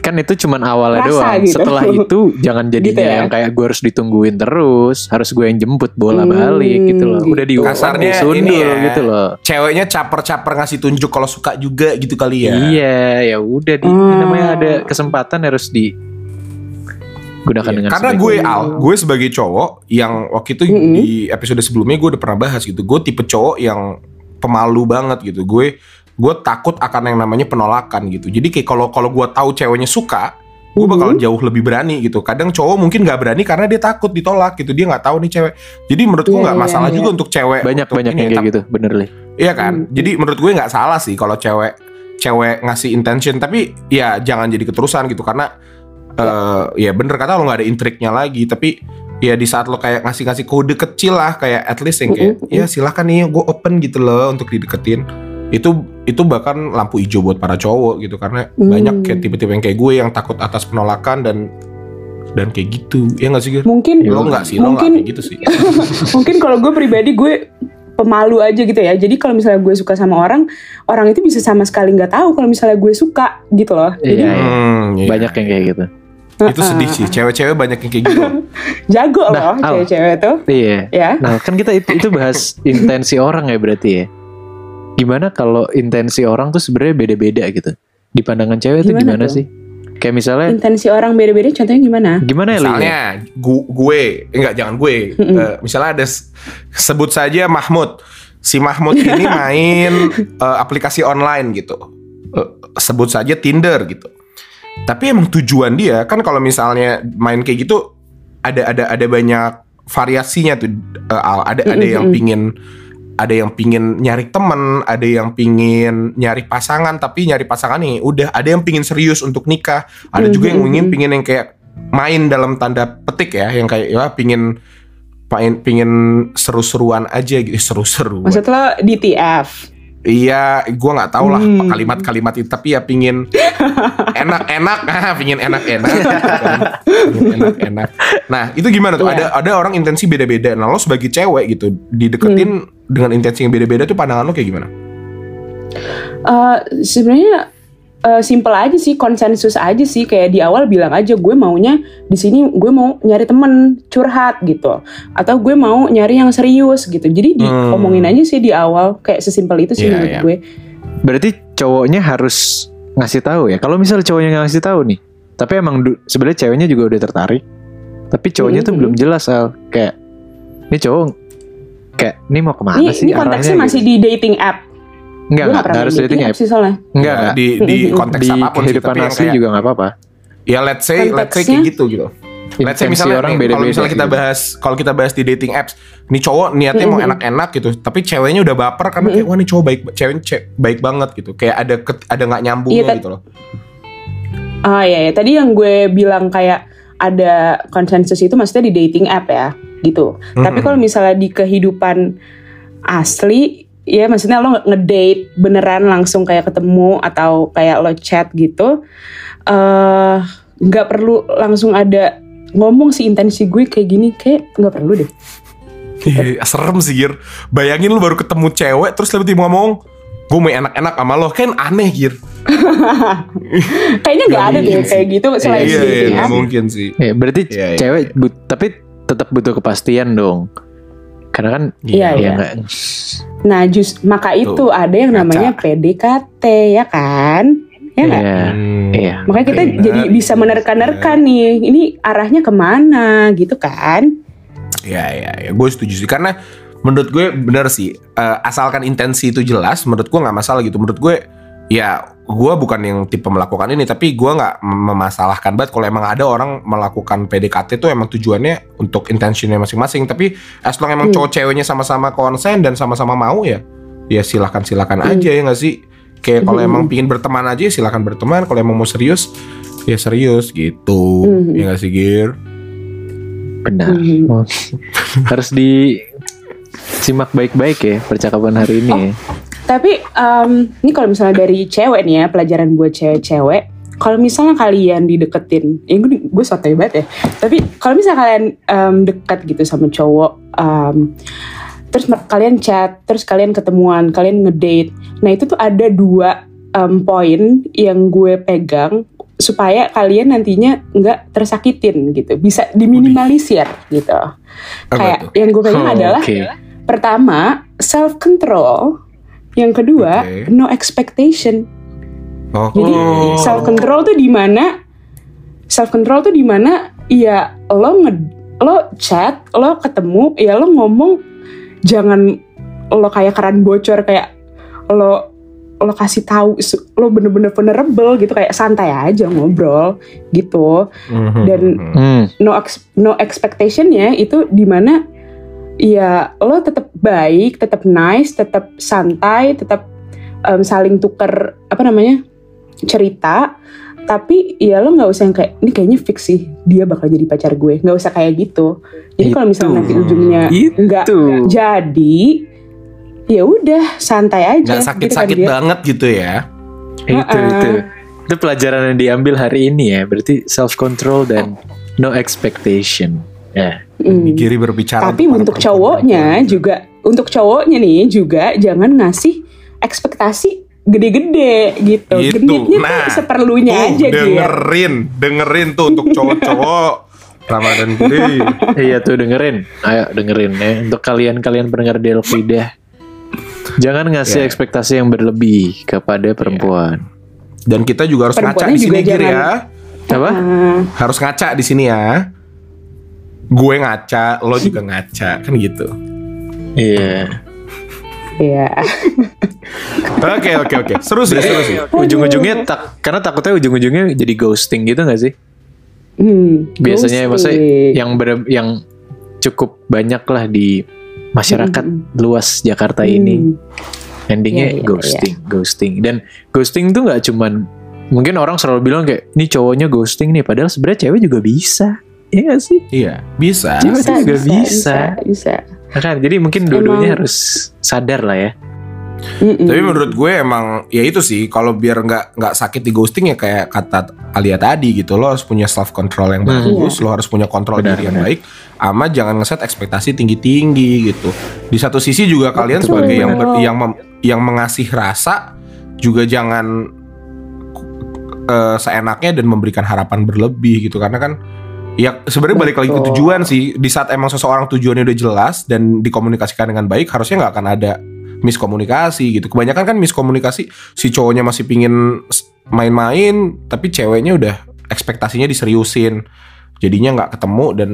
kan itu cuman awalnya Rasa doang. gitu. Setelah itu jangan jadinya Gitu ya? yang kayak gue harus ditungguin terus, harus gue yang jemput bola Hmm, balik gitu loh. Udah di Kasarnya disundul ini ya. gitu loh. ceweknya caper-caper ngasih tunjuk kalau suka juga gitu kali ya. Iya, ya udah di Hmm. namanya ada kesempatan harus di gunakan Iya, dengan Karena gue. Al, gue sebagai cowok yang waktu itu Mm-mm. di episode sebelumnya gue udah pernah bahas gitu. Gue tipe cowok yang pemalu banget gitu. Gue gue takut akan yang namanya penolakan gitu. Jadi kayak kalau kalau gue tahu ceweknya suka, gue bakal Mhm. jauh lebih berani gitu. Kadang cowok mungkin nggak berani karena dia takut ditolak gitu. Dia nggak tahu nih cewek. Jadi menurut gue Iya, nggak iya, masalah iya. juga untuk cewek. banyak untuk banyak ini, yang kayak gitu, bener li. Iya kan? Hmm. Jadi menurut gue nggak salah sih kalau cewek cewek ngasih intention tapi ya jangan jadi keterusan gitu karena eh ya bener kata lo nggak ada intriknya lagi tapi ya di saat lo kayak ngasih-ngasih kode kecil lah kayak at least yang kayak Mm-mm. ya silahkan nih gue open gitu loh untuk dideketin itu itu bahkan lampu hijau buat para cowok gitu karena Hmm. banyak kayak tipe-tipe yang kayak gue yang takut atas penolakan dan dan kayak gitu ya nggak sih Gir? mungkin lo nggak sih lo nggak mungkin kayak gitu sih mungkin kalau gue pribadi gue pemalu aja gitu ya jadi kalau misalnya gue suka sama orang orang itu bisa sama sekali nggak tahu kalau misalnya gue suka gitu loh jadi Iya, iya. Hmm, iya. Banyak yang kayak gitu. Itu sedih sih cewek-cewek banyak yang kayak gitu jago Nah, loh Al. cewek-cewek tuh Iya. ya Nah, kan kita itu, itu bahas intensi orang ya berarti ya. Gimana kalau intensi orang tuh sebenarnya beda-beda gitu. Di pandangan cewek itu Gimana gimana tuh? sih? Kayak misalnya intensi orang beda-beda contohnya gimana gimana ya misalnya gu- gue enggak jangan gue. Eh, misalnya ada sebut saja Mahmud si Mahmud ini main eh, aplikasi online gitu Eh, sebut saja Tinder gitu tapi emang tujuan dia kan kalau misalnya main kayak gitu ada ada ada banyak variasinya tuh eh, Al. ada ada yang pingin ada yang pingin nyari temen, ada yang pingin nyari pasangan, tapi nyari pasangan nih udah ada yang pingin serius untuk nikah, ada juga yang ingin pingin yang kayak main dalam tanda petik ya, yang kayak ya pingin pingin, pingin seru-seruan aja gitu, seru-seru. maksud lo DTF Iya, gua nggak tahu lah Hmm. kalimat-kalimat itu, tapi ya pingin enak-enak, ah, pingin enak-enak. Pingin enak-enak. Nah, itu gimana tuh? Iya. Ada ada orang intensi beda-beda. Nah, lo sebagai cewek gitu, dideketin Hmm. dengan intensi yang beda-beda tuh pandangan lo kayak gimana? Eh, sebenarnya eh, simple aja sih konsensus aja sih kayak di awal bilang aja gue maunya di sini gue mau nyari temen curhat gitu atau gue mau nyari yang serius gitu jadi Hmm. diomongin aja sih di awal kayak sesimpel itu sih Iya, menurut iya. gue Berarti cowoknya harus ngasih tahu ya. Kalau misalnya cowoknya nggak ngasih tahu nih, tapi emang sebenarnya ceweknya juga udah tertarik, tapi cowoknya tuh Mhm. belum jelas al. Kayak ini cowok kayak ini mau ke mana ini, sih ini konteksnya masih gitu. di dating app Enggak, enggak, gak pernah harus dating app. sih soalnya Enggak, enggak. di di konteks Di apa pun sih, kehidupan tapi yang asli kayak juga nggak apa-apa. ya let's say let's say Konteksnya- kayak gitu gitu. Let's say misalnya orang nih, kalau beda-beda. misalnya kita gitu. bahas kalau kita bahas di dating apps, nih cowok niatnya mau enak-enak gitu, tapi ceweknya udah baper karena kayak wah nih cowok baik, cewek ce- baik banget gitu, kayak ada ada nggak nyambungnya Iya, gitu loh. ah ya, ya tadi yang gue bilang kayak ada konsensus itu maksudnya di dating app ya gitu tapi Mhm. kalau misalnya di kehidupan asli ya maksudnya lo ngedate beneran langsung kayak ketemu atau kayak lo chat gitu eh nggak perlu langsung ada ngomong sih intensi gue kayak gini kayak nggak perlu deh Ih, serem sih Gir. Bayangin lu baru ketemu cewek terus tiba-tiba ngomong gue mau enak-enak sama lo kan aneh Gir. kayaknya nggak Nggak ada deh kayak gitu selain iya iya app mungkin sih. Ya, berarti Iya, iya. cewek but- tapi tetap butuh kepastian dong. Karena kan Iya, ya iya. nggak nah just maka itu Tuh, ada yang namanya ngaca. PDKT ya kan ya nggak Iya. Hmm. Iya. Makanya kita Benar, jadi bisa menerka-nerka nih, ini arahnya ke mana gitu kan? Ya ya ya, gue setuju sih karena menurut gue bener sih eh, asalkan intensi itu jelas, menurut gue nggak masalah gitu. Menurut gue ya gue bukan yang tipe melakukan ini, tapi gue nggak mem- memasalahkan banget kalau emang ada orang melakukan PDKT itu emang tujuannya untuk intensinya masing-masing. Tapi as long emang Hmm. cowok ceweknya sama-sama konsen dan sama-sama mau ya, ya silahkan silahkan Hmm. aja ya nggak sih. Kayak kalau Hmm. emang pingin berteman aja ya silahkan berteman. Kalau emang mau serius ya serius gitu. Hmm. Ya nggak sih Gir? benar. Oh. Harus di simak baik-baik ya percakapan hari ini. Oh. ya. Tapi em, ini kalau misalnya dari cewek nih ya, pelajaran buat cewek-cewek, kalau misalnya kalian dideketin, ya gue, gue sotoy banget ya. Tapi kalau misalnya kalian em, dekat gitu sama cowok, em, terus kalian chat, terus kalian ketemuan, kalian ngedate. Nah itu tuh ada dua em, poin yang gue pegang supaya kalian nantinya nggak tersakitin gitu, bisa diminimalisir gitu. Apa Kayak yang gue pegang Oh, adalah oke. Pertama, self control. Yang kedua, Oke. no expectation. Oh. Jadi self control tuh di mana? Self control tuh di mana? Ya lo nge lo chat, lo ketemu, ya lo ngomong jangan lo kayak keran bocor kayak lo lo kasih tahu lo bener-bener vulnerable gitu kayak santai aja ngobrol gitu Mhm. Dan- Hmm. no ex- no expectationnya itu di mana ya lo tetap baik, tetap nice, tetap santai, tetap em, saling tuker apa namanya cerita, tapi ya lo nggak usah yang kayak ini kayaknya fix sih dia bakal jadi pacar gue, nggak usah kayak gitu. Jadi kalau misalnya nanti ujungnya Itu. nggak jadi, ya udah santai aja. nggak sakit-sakit gitu kan banget gitu ya Itu Heeh. itu. Itu pelajaran yang diambil hari ini ya. Berarti self control dan no expectation. Ya. Mm. Giri berbicara Tapi untuk cowoknya perempuan. juga, untuk cowoknya nih juga jangan ngasih ekspektasi gede-gede gitu. Gitu. Genitnya Nah, tuh seperlunya tuh, aja gitu. dengerin, dengerin tuh untuk cowok-cowok Ramadan Giri. Iya tuh dengerin. Ayo dengerin ya. Untuk kalian-kalian pendengar Delvida. Jangan ngasih Ya. ekspektasi yang berlebih kepada perempuan. Dan kita juga harus ngaca di sini Giri jangan- ya. Apa? Ah, Harus ngaca di sini ya. Gue ngaca, lo juga ngaca, kan gitu. Iya. Iya. Oke oke oke, seru sih seru sih. Ujung-ujungnya tak karena takutnya ujung-ujungnya jadi ghosting gitu gak sih? Hmm, Biasanya ghosting. maksudnya yang ber- yang cukup banyak lah di masyarakat luas Jakarta ini. Hmm. endingnya Iya, iya, ghosting ghosting dan ghosting tuh nggak cuman mungkin orang selalu bilang kayak ini cowoknya ghosting nih padahal sebenarnya cewek juga bisa ya gak sih Iya, bisa. Cewek Bisa, juga bisa, bisa. bisa, bisa. Nah kan jadi mungkin dua-duanya harus sadar lah ya Mm-mm. Tapi menurut gue emang ya itu sih kalau biar nggak nggak sakit di ghosting ya kayak kata Alia tadi gitu lo harus punya self control yang Hmm. bagus, lo harus punya kontrol Benar, diri yang benar. baik, ama jangan ngeset ekspektasi tinggi tinggi gitu. Di satu sisi juga kalian Betul, sebagai yang ber- yang mem- yang mengasih rasa juga jangan eh, seenaknya dan memberikan harapan berlebih gitu karena kan ya sebenarnya balik lagi ke tujuan sih. Di saat emang seseorang tujuannya udah jelas dan dikomunikasikan dengan baik harusnya nggak akan ada miskomunikasi gitu. Kebanyakan kan miskomunikasi si cowoknya masih pingin main-main tapi ceweknya udah ekspektasinya diseriusin. Jadinya nggak ketemu dan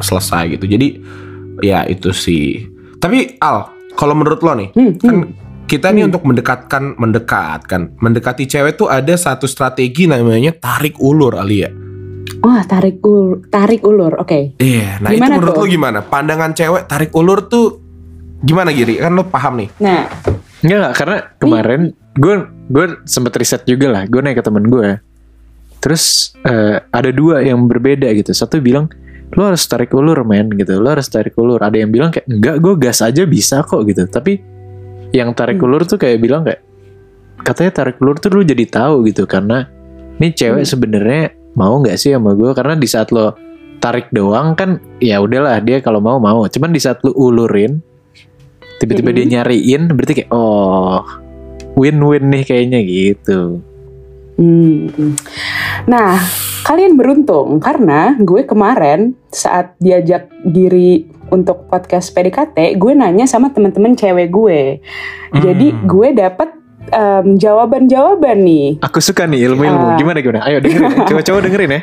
selesai gitu. Jadi ya itu sih. Tapi Al kalau menurut lo nih Hmm, kan hmm. kita nih untuk mendekatkan mendekatkan mendekati cewek tuh ada satu strategi namanya tarik ulur Alia Wah, tarik ulur, tarik ulur. Oke. Iya, nah Gimana itu menurut tuh? lo gimana? Pandangan cewek tarik ulur tuh gimana Giri? Kan lo paham nih. Nah, Enggak enggak, karena kemarin gue gue sempet riset juga lah gue naik ke temen gue terus eh, ada dua yang berbeda gitu satu bilang lo harus tarik ulur men gitu lo harus tarik ulur ada yang bilang kayak enggak gue gas aja bisa kok gitu tapi yang tarik Hmm. ulur tuh kayak bilang kayak katanya tarik ulur tuh lu jadi tahu gitu karena ini cewek Hmm. sebenarnya mau nggak sih sama gue karena di saat lo tarik doang kan ya udahlah dia kalau mau mau cuman di saat lu ulurin tiba-tiba Hmm. dia nyariin berarti kayak oh win-win nih kayaknya gitu hmm. nah kalian beruntung karena gue kemarin saat diajak diri untuk podcast PDKT, gue nanya sama teman-teman cewek gue. Jadi Hmm. gue dapet em, jawaban-jawaban nih aku suka nih ilmu-ilmu Ah. gimana gimana ayo dengerin ya. coba-coba dengerin ya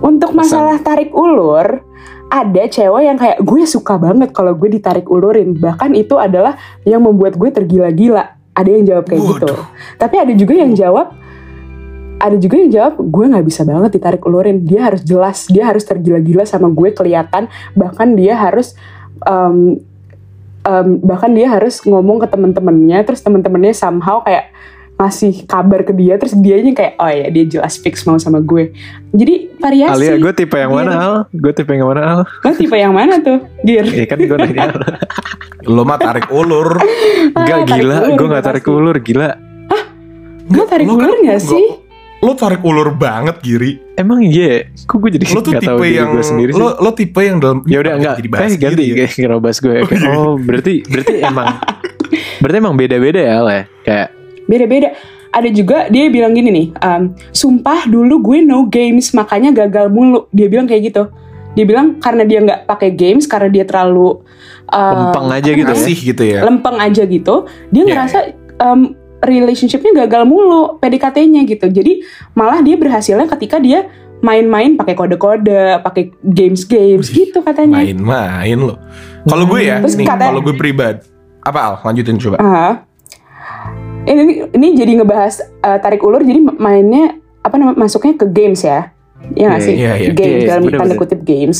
Untuk masalah tarik ulur, ada cewek yang kayak gue suka banget kalau gue ditarik ulurin. Bahkan itu adalah yang membuat gue tergila-gila. Ada yang jawab kayak gitu. Waduh. Tapi ada juga yang jawab, ada juga yang jawab gue nggak bisa banget ditarik ulurin. Dia harus jelas, dia harus tergila-gila sama gue kelihatan. Bahkan dia harus em, em, bahkan dia harus ngomong ke temen-temennya. Terus temen-temennya somehow kayak ngasih kabar ke dia terus dianya kayak oh ya dia jelas fix mau sama gue jadi variasi Alia gue tipe yang mana. Al gue tipe yang mana Al Lo tipe yang mana tuh Gir ya kan gue nanya. Lo mah tarik ulur. Enggak Ah, tarik gila ulur gue gak tarik ulur gila Lo tarik Lo kan ulur gak nggak- sih Lo tarik ulur banget Giri. emang iya? Kok gue jadi Lo tuh tipe yang gue sendiri sih? lo lo tipe yang dalam ya udah enggak jadi bahas eh ganti ya. kayak kira bahas gue Kayak, oh berarti berarti emang berarti emang beda-beda ya Al ya kayak Beda-beda. Ada juga dia bilang gini nih em, Sumpah dulu gue no games Makanya gagal mulu. Dia bilang kayak gitu. Dia bilang karena dia nggak pakai games Karena dia terlalu em, lempeng aja gitu ya? Ngasih gitu ya. lempeng aja gitu. Dia Iya, ngerasa em, relationshipnya gagal mulu PDKT-nya gitu jadi malah dia berhasilnya ketika dia main-main pakai kode-kode pakai games-games gitu katanya Main-main lo. Kalau gue ya, Terus nih, kalau gue pribadi. Apa Al? Lanjutin coba. Ah. ini ini jadi ngebahas eh, tarik ulur jadi mainnya apa namanya masuknya ke games ya Nggak Iya, sih? iya, iya. Games Iya, dalam bener-bener. tanda kutip games.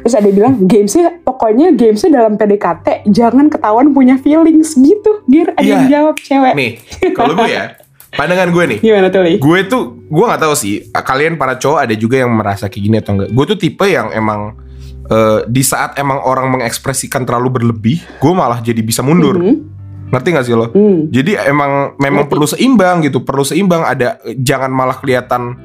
Terus ada yang bilang gamesnya pokoknya gamesnya dalam PDKT jangan ketahuan punya feelings gitu. Gir ada yang Iya. jawab cewek. Nih, kalau gue ya, pandangan gue nih. Gimana tuh Li? Gue tuh, gue nggak tahu sih. Kalian para cowok ada juga yang merasa kayak gini atau enggak. Gue tuh tipe yang emang eh, di saat emang orang mengekspresikan terlalu berlebih, gue malah jadi bisa mundur. Mhm. Ngerti gak sih lo? Hmm. Jadi emang memang Ngerti. perlu seimbang gitu, perlu seimbang. Ada jangan malah kelihatan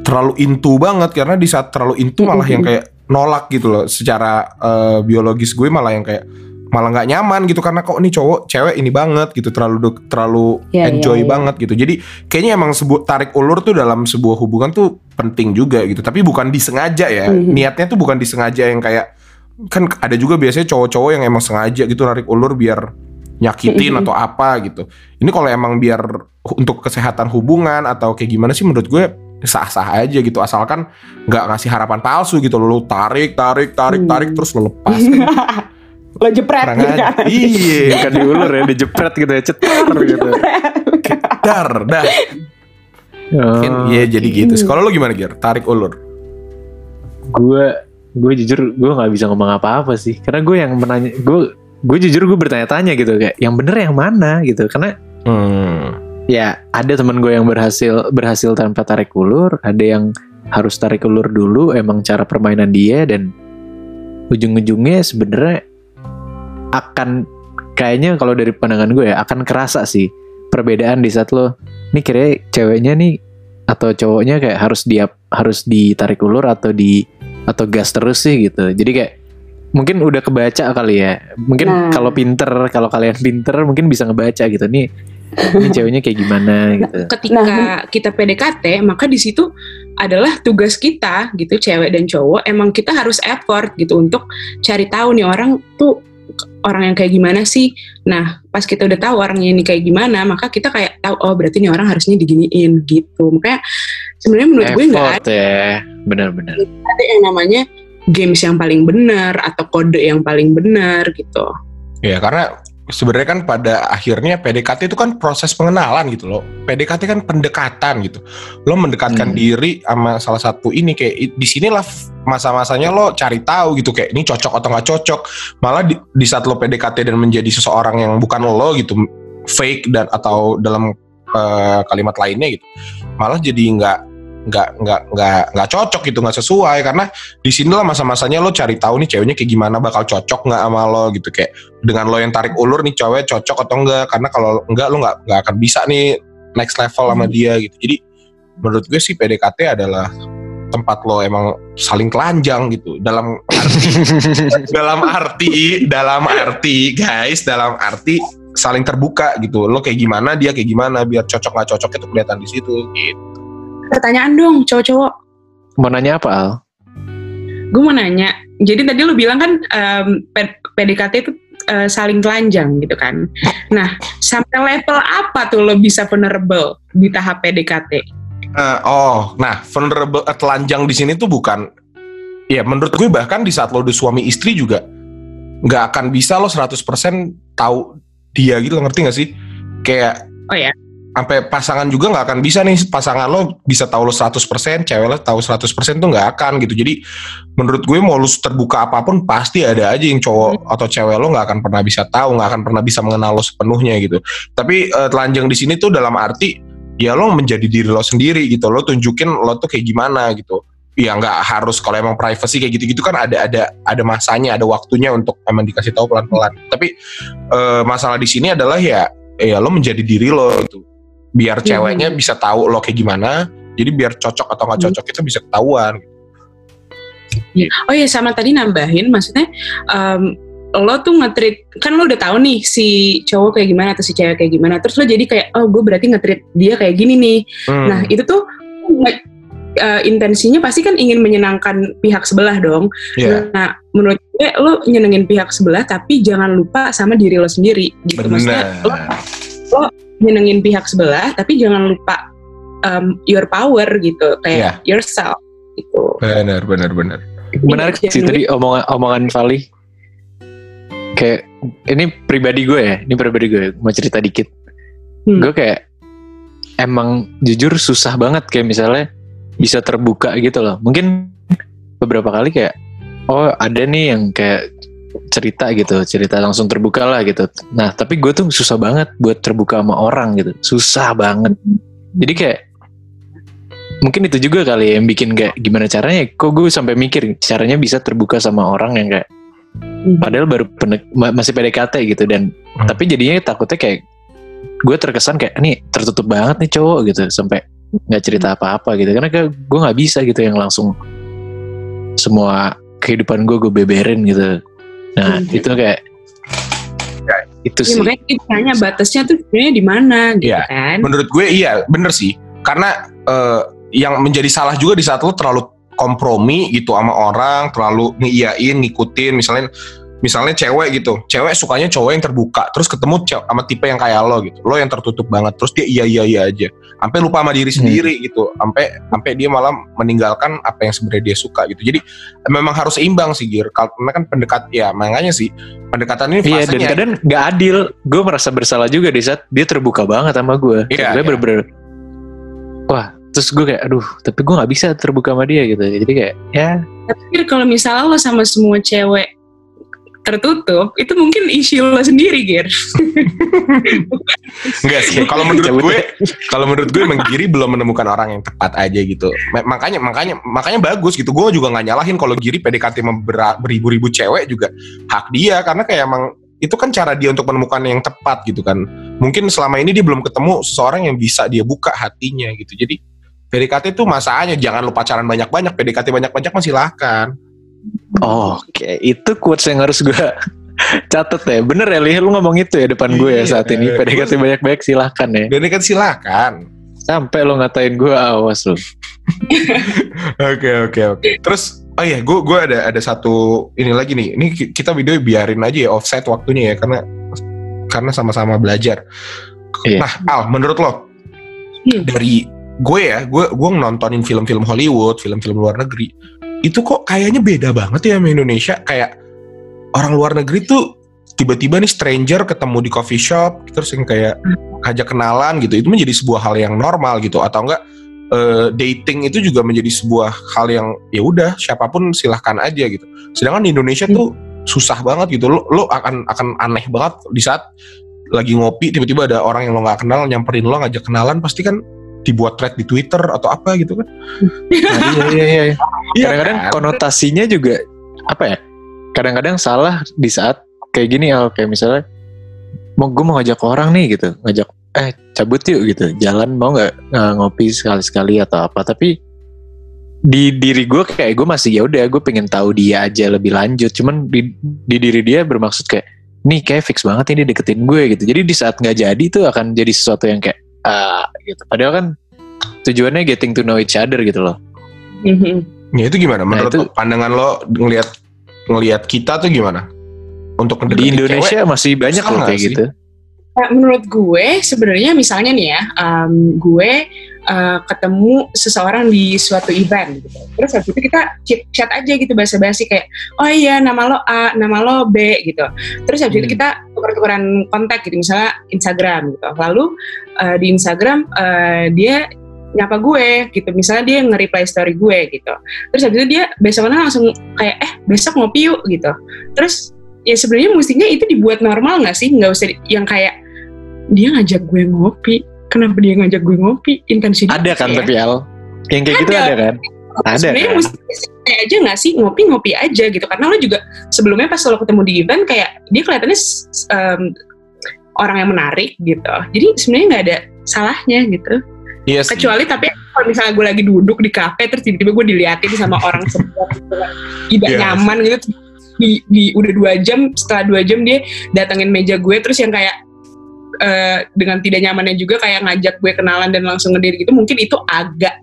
terlalu into banget karena di saat terlalu into malah yang kayak nolak gitu loh. Secara eh, biologis gue malah yang kayak malah nggak nyaman gitu. Karena kok ini cowok cewek ini banget gitu. Terlalu terlalu Iya, enjoy iya, iya. banget gitu. Jadi kayaknya emang sebuah tarik ulur tuh dalam sebuah hubungan tuh penting juga gitu. Tapi bukan disengaja ya. Mhm. niatnya tuh bukan disengaja yang kayak kan ada juga biasanya cowok-cowok yang emang sengaja gitu narik ulur biar nyakitin Mhm. atau apa gitu. Ini kalau emang biar untuk kesehatan hubungan atau kayak gimana sih menurut gue sah-sah aja gitu asalkan nggak ngasih harapan palsu gitu lu tarik tarik tarik Hmm. tarik terus lu lepas Lo jepret gitu aja. kan. iya Bukan diulur ya, dijepret gitu ya, cetar gitu. dar dah Mungkin Oh, iya jadi gitu kalau lu gimana Gir tarik ulur gue gue jujur gue nggak bisa ngomong apa-apa sih karena gue yang menanya gue gue jujur gue bertanya-tanya gitu kayak yang bener yang mana gitu karena hmm. Ya ada teman gue yang berhasil berhasil tanpa tarik ulur ada yang harus tarik ulur dulu emang cara permainan dia dan ujung-ujungnya sebenarnya akan kayaknya kalau dari pandangan gue ya akan kerasa sih perbedaan di saat lo nih kira ceweknya nih atau cowoknya kayak harus dia harus ditarik ulur atau di atau gas terus sih gitu. Jadi kayak mungkin udah kebaca kali ya. Mungkin Nah. kalau pinter kalau kalian pinter mungkin bisa ngebaca gitu. Nih ini ceweknya kayak gimana gitu. Nah, ketika kita PDKT maka di situ adalah tugas kita gitu cewek dan cowok emang kita harus effort gitu untuk cari tahu nih orang tuh orang yang kayak gimana sih. Nah pas kita udah tahu orangnya ini kayak gimana maka kita kayak tahu oh berarti nih orang harusnya diginiin gitu. Makanya sebenarnya menurut gue nggak effort ya. Benar-benar ada yang namanya games yang paling benar atau kode yang paling benar gitu. Ya karena sebenarnya kan pada akhirnya PDKT itu kan proses pengenalan gitu loh. PDKT kan pendekatan gitu. Lo mendekatkan Hmm. diri sama salah satu ini kayak di sinilah masa-masanya lo cari tahu gitu kayak ini cocok atau nggak cocok. Malah di, di saat lo PDKT dan menjadi seseorang yang bukan lo gitu fake dan atau dalam eh, kalimat lainnya gitu. Malah jadi nggak nggak nggak nggak nggak cocok gitu nggak sesuai. Karena di sinilah masa-masanya lo cari tahu nih ceweknya kayak gimana bakal cocok nggak sama lo gitu. Kayak dengan lo yang tarik ulur nih cewek cocok atau enggak karena kalau enggak lo nggak nggak akan bisa nih next level sama dia gitu. Jadi menurut gue sih PDKT adalah tempat lo emang saling telanjang gitu. Dalam dalam arti dalam arti guys dalam arti saling terbuka gitu. Lo kayak gimana dia kayak gimana biar cocok nggak cocok itu kelihatan di situ. gitu pertanyaan dong cowok-cowok mau nanya apa Al? gue mau nanya jadi tadi lu bilang kan em, P- PDKT itu eh, saling telanjang gitu kan nah sampai level apa tuh lo bisa vulnerable di tahap PDKT Eh, oh, nah vulnerable eh, telanjang di sini tuh bukan ya menurut gue bahkan di saat lo udah suami istri juga nggak akan bisa lo 100% tahu dia gitu ngerti gak sih? Kayak Oh ya. Sampai pasangan juga nggak akan bisa nih. Pasangan lo bisa tahu lo 100% cewek lo tahu 100% tuh nggak akan gitu. Jadi menurut gue mau lo terbuka apa pun pasti ada aja yang cowok atau cewek lo nggak akan pernah bisa tahu nggak akan pernah bisa mengenal lo sepenuhnya gitu. Tapi eh, telanjang di sini tuh dalam arti ya lo menjadi diri lo sendiri gitu. Lo tunjukin lo tuh kayak gimana gitu. Ya nggak harus kalau emang privacy kayak gitu-gitu kan ada ada ada masanya ada waktunya untuk emang dikasih tahu pelan-pelan. Tapi eh, masalah di sini adalah ya ya lo menjadi diri lo gitu biar ceweknya bisa tahu lo kayak gimana jadi biar cocok atau nggak cocok itu bisa ketahuan oh ya sama tadi nambahin maksudnya em, lo tuh ngetrit kan lo udah tahu nih si cowok kayak gimana atau si cewek kayak gimana terus lo jadi kayak oh gue berarti ngetrit dia kayak gini nih Hmm. Nah itu tuh eh, intensinya pasti kan ingin menyenangkan pihak sebelah dong. Iya. Nah menurut gue lo nyenengin pihak sebelah tapi jangan lupa sama diri lo sendiri gitu. Maksudnya lo nyenengin pihak sebelah tapi jangan lupa um, your power gitu kayak yourself gitu. benar benar benar menarik sih iya. tadi omongan omongan Vali kayak ini pribadi gue ya ini pribadi gue mau cerita dikit Hmm. gue kayak emang jujur susah banget kayak misalnya bisa terbuka gitu loh mungkin beberapa kali kayak oh ada nih yang kayak cerita gitu cerita langsung terbuka lah gitu. Nah tapi gue tuh susah banget buat terbuka sama orang gitu. Susah banget. Jadi kayak mungkin itu juga kali ya yang bikin kayak gimana caranya. Kok gue sampai mikir caranya bisa terbuka sama orang yang kayak padahal baru pendek- ma- masih PDKT gitu. Dan Hmm. tapi jadinya takutnya kayak gue terkesan kayak nih tertutup banget nih cowok gitu. Sampai nggak cerita apa-apa gitu. Karena gue nggak bisa gitu yang langsung semua kehidupan gue gue beberin gitu nah Hmm. itu kayak ya, itu Ya, sih makanya kita tanya batasnya tuh sebenarnya di mana gitu Iya. kan. Menurut gue iya bener sih karena eh, yang menjadi salah juga di saat lo terlalu kompromi gitu sama orang terlalu ngeiyain ngikutin misalnya misalnya cewek gitu cewek sukanya cowok yang terbuka terus ketemu cew- sama tipe yang kayak lo gitu lo yang tertutup banget terus dia iya iya iya aja sampai lupa sama diri sendiri gitu sampai sampai dia malah meninggalkan apa yang sebenarnya dia suka gitu jadi memang harus seimbang sih Gir karena kan pendekat ya makanya sih pendekatan ini Iya dan kadang nggak adil. Gue merasa bersalah juga di saat dia terbuka banget sama gue. Iya, Gue iya. bener-bener wah terus gue kayak aduh tapi gue nggak bisa terbuka sama dia gitu. Jadi kayak ya Tapi kalau misalnya lo sama semua cewek tertutup, itu mungkin isu lo sendiri, Gir. Enggak sih. Kalau menurut gue, kalau menurut gue emang Giri belum menemukan orang yang tepat aja gitu. Ma- Makanya makanya makanya bagus gitu. Gue juga nggak nyalahin kalau Giri PDKT beribu-ribu cewek juga hak dia karena kayak emang itu kan cara dia untuk menemukan yang tepat gitu kan. Mungkin selama ini dia belum ketemu seseorang yang bisa dia buka hatinya gitu. Jadi PDKT itu masanya jangan lupa pacaran banyak-banyak, PDKT banyak-banyak mah silahkan. Oh, oke itu quotes yang harus gue catet ya. Bener ya Lih, lu ngomong itu ya depan gue ya Iya, saat ini. eh, PDKT banyak-banyak silahkan ya. PDKT silahkan. Sampai lo ngatain gue awas lu. Oke oke oke. Terus oh iya, gue gue ada ada satu ini lagi nih. Ini ki- kita video biarin aja ya offset waktunya ya karena karena sama-sama belajar. Iya. Nah, Al, menurut lo Hmm. dari gue ya, gue gue nontonin film-film Hollywood, film-film luar negeri, itu kok kayaknya beda banget ya sama Indonesia. Kayak orang luar negeri tuh tiba-tiba nih stranger ketemu di coffee shop, terus yang kayak ajak kenalan gitu, itu menjadi sebuah hal yang normal gitu, atau enggak eh, dating itu juga menjadi sebuah hal yang ya udah siapa pun silahkan aja gitu. Sedangkan di Indonesia tuh susah banget gitu, lo, lo akan akan aneh banget di saat lagi ngopi tiba-tiba ada orang yang lo nggak kenal nyamperin lo ngajak kenalan pasti kan dibuat thread di Twitter atau apa gitu kan. Nah, iya, iya, iya. Iya Kadang-kadang kan? konotasinya juga apa ya? Kadang-kadang salah di saat kayak gini Al, kayak misalnya mau gue mau ngajak orang nih gitu, ngajak eh cabut yuk gitu, jalan mau nggak eh, ngopi sekali-sekali atau apa? Tapi di diri gue kayak gue masih ya udah gue pengen tahu dia aja lebih lanjut. Cuman di, di diri dia bermaksud kayak nih kayak fix banget ini deketin gue gitu. Jadi di saat nggak jadi itu akan jadi sesuatu yang kayak ah gitu. Padahal kan tujuannya getting to know each other gitu loh. Mhm. Ya itu gimana? Nah, Menurut itu- lo, pandangan lo ngelihat ngelihat kita tuh gimana? Untuk Di Indonesia cewek, masih banyak loh nggak kayak sih? gitu. Nah, menurut gue sebenarnya misalnya nih ya, um, gue uh, ketemu seseorang di suatu event gitu. Terus habis itu kita chat aja gitu basa-basi kayak, oh iya nama lo A, nama lo B gitu. Terus habis itu Hmm. kita tukar-tukaran kontak gitu, misalnya Instagram gitu. Lalu uh, di Instagram uh, dia nyapa gue gitu, misalnya dia nge-reply story gue gitu. Terus habis itu dia besoknya langsung kayak, eh besok ngopi yuk gitu. Terus ya sebenarnya mestinya itu dibuat normal nggak sih nggak usah yang kayak dia ngajak gue ngopi kenapa dia ngajak gue ngopi intensi Ada kan ya? tapi Al? Yang kayak gitu Ada. ada kan? Ada sebenarnya kan? mesti aja nggak sih ngopi ngopi aja gitu karena lo juga sebelumnya pas lo ketemu di event kayak dia kelihatannya em, orang yang menarik gitu jadi sebenarnya nggak ada salahnya gitu Iya sih. kecuali tapi kalau misalnya gue lagi duduk di kafe terus tiba-tiba gue diliatin sama orang sebelah gitu kan, tidak Iya. nyaman gitu di, di udah dua jam setelah dua jam dia datengin meja gue terus yang kayak eh, dengan tidak nyamannya juga kayak ngajak gue kenalan dan langsung ngediri gitu mungkin itu agak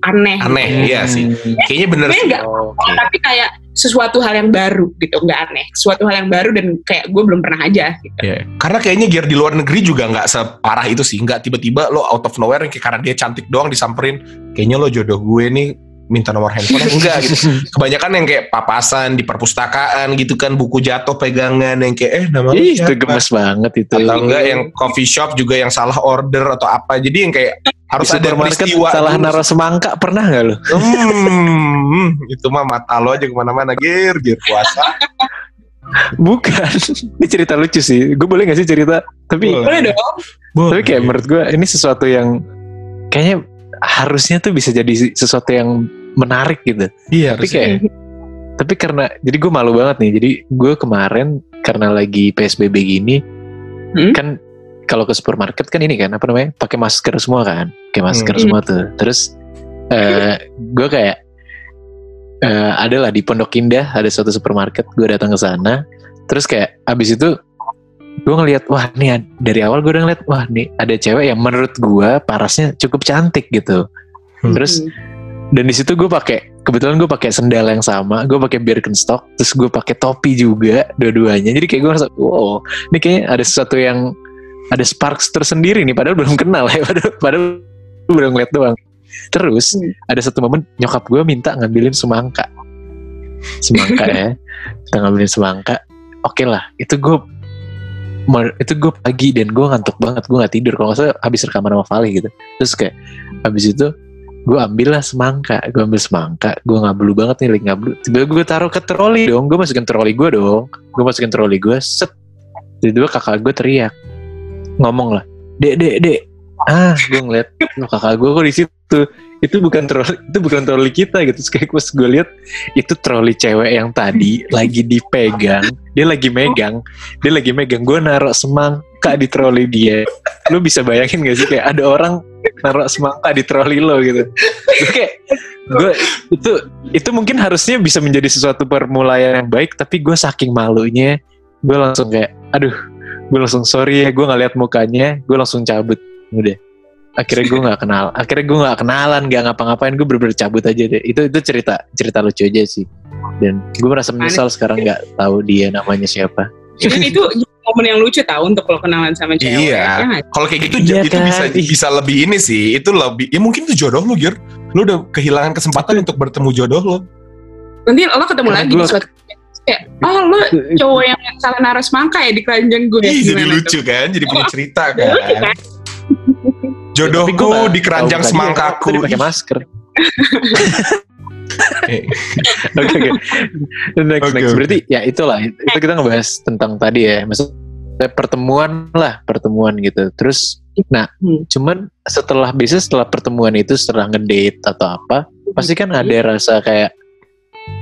aneh Aneh, iya sih. Kayaknya bener sih. nggak Oh, Oke. tapi kayak sesuatu hal yang baru gitu nggak aneh sesuatu hal yang baru dan kayak gue belum pernah aja gitu Iya. Karena kayaknya gear di luar negeri juga nggak separah itu sih. Nggak tiba-tiba lo out of nowhere kayak karena dia cantik doang disamperin. Kayaknya lo jodoh gue nih minta nomor handphone enggak gitu. Kebanyakan yang kayak papasan di perpustakaan gitu kan buku jatuh pegangan yang kayak eh nama lo Ih, itu gemes banget itu. atau enggak yang coffee shop juga yang salah order atau apa. Jadi yang kayak harus di ada peristiwa salah dulu. naruh semangka pernah nggak lo? Hmm, itu mah mata lo aja ke mana-mana gear, gear puasa. Bukan. Ini cerita lucu sih. Gue boleh gak sih cerita? Tapi Boleh. boleh dong tapi kayak menurut gue ini sesuatu yang kayaknya harusnya tuh bisa jadi sesuatu yang menarik gitu. iya, Tapi harusnya. kayak tapi karena jadi gue malu banget nih. Jadi gue kemarin karena lagi PSBB gini Hmm? kan kalau ke supermarket kan ini kan apa namanya pakai masker semua kan pakai masker Hmm. semua tuh terus eh gue kayak eh ada lah di Pondok Indah ada suatu supermarket gue datang ke sana terus kayak abis itu gue ngelihat wah nih dari awal gue udah ngeliat wah nih ada cewek yang menurut gue parasnya cukup cantik gitu Hmm. terus Hmm. Dan di situ gue pakai kebetulan gue pakai sendal yang sama gue pakai Birkenstock terus gue pakai topi juga dua-duanya. Jadi kayak gue ngerasa wow ini kayaknya ada sesuatu yang ada sparks tersendiri nih padahal belum kenal ya padahal, padahal baru ngeliat doang. Terus Hmm. ada satu momen nyokap gue minta ngambilin semangka. Semangka ya kita ngambilin semangka. Oke lah itu gue itu gue pagi dan gue ngantuk banget gue nggak tidur. Kalau nggak salah habis rekaman sama Vali gitu. Terus kayak habis itu gue ambil lah semangka gue ambil semangka gue ngablu banget nih lagi ngablu. Tiba gue taruh ke troli dong gue masukin troli gue dong. Gue masukin troli gue set. Tiba-tiba kakak gue teriak. Ngomong lah dek dek dek. Ah gue ngeliat "Loh, kakak gue kok di situ. Itu bukan troli itu bukan troli kita gitu. Kayak pas gue lihat itu troli cewek yang tadi lagi dipegang. Dia lagi megang dia lagi megang. Gue naruh semangka di troli dia. Lu bisa bayangin gak sih kayak ada orang naruh semangka di troli lo gitu. Kayak gue itu itu mungkin harusnya bisa menjadi sesuatu permulaan yang baik tapi gue saking malunya gue langsung kayak aduh gue langsung sorry ya gue nggak lihat mukanya gue langsung cabut. Udah akhirnya gue nggak kenal akhirnya gue nggak kenalan nggak ngapa-ngapain gue bener-bener cabut aja deh. Itu itu cerita cerita lucu aja sih. Dan gue merasa menyesal sekarang nggak tahu dia namanya siapa Jadi itu momen yang lucu tau untuk lo kenalan sama cewek. Iya. ya? Kalau kayak gitu Iya itu kan? bisa bisa lebih ini sih. Itu lebih ya mungkin itu jodoh lu, Gir. Lu udah kehilangan kesempatan untuk bertemu jodoh lo. Nanti lo ketemu Karena lagi di suatu kayak, oh lo cowok yang salah naruh semangka ya di keranjang gue. Ih, jadi lucu tuh? kan, jadi punya cerita Lucu kan. kan? Jodohku di keranjang semangkaku. tadi pakai masker Oke oke. Next Oke, next. oke. Berarti ya itulah itu kita ngebahas tentang tadi ya. Maksudnya pertemuan lah pertemuan gitu. Terus nah Hmm. cuman setelah biasanya setelah pertemuan itu setelah ngedate atau apa pasti kan ada rasa kayak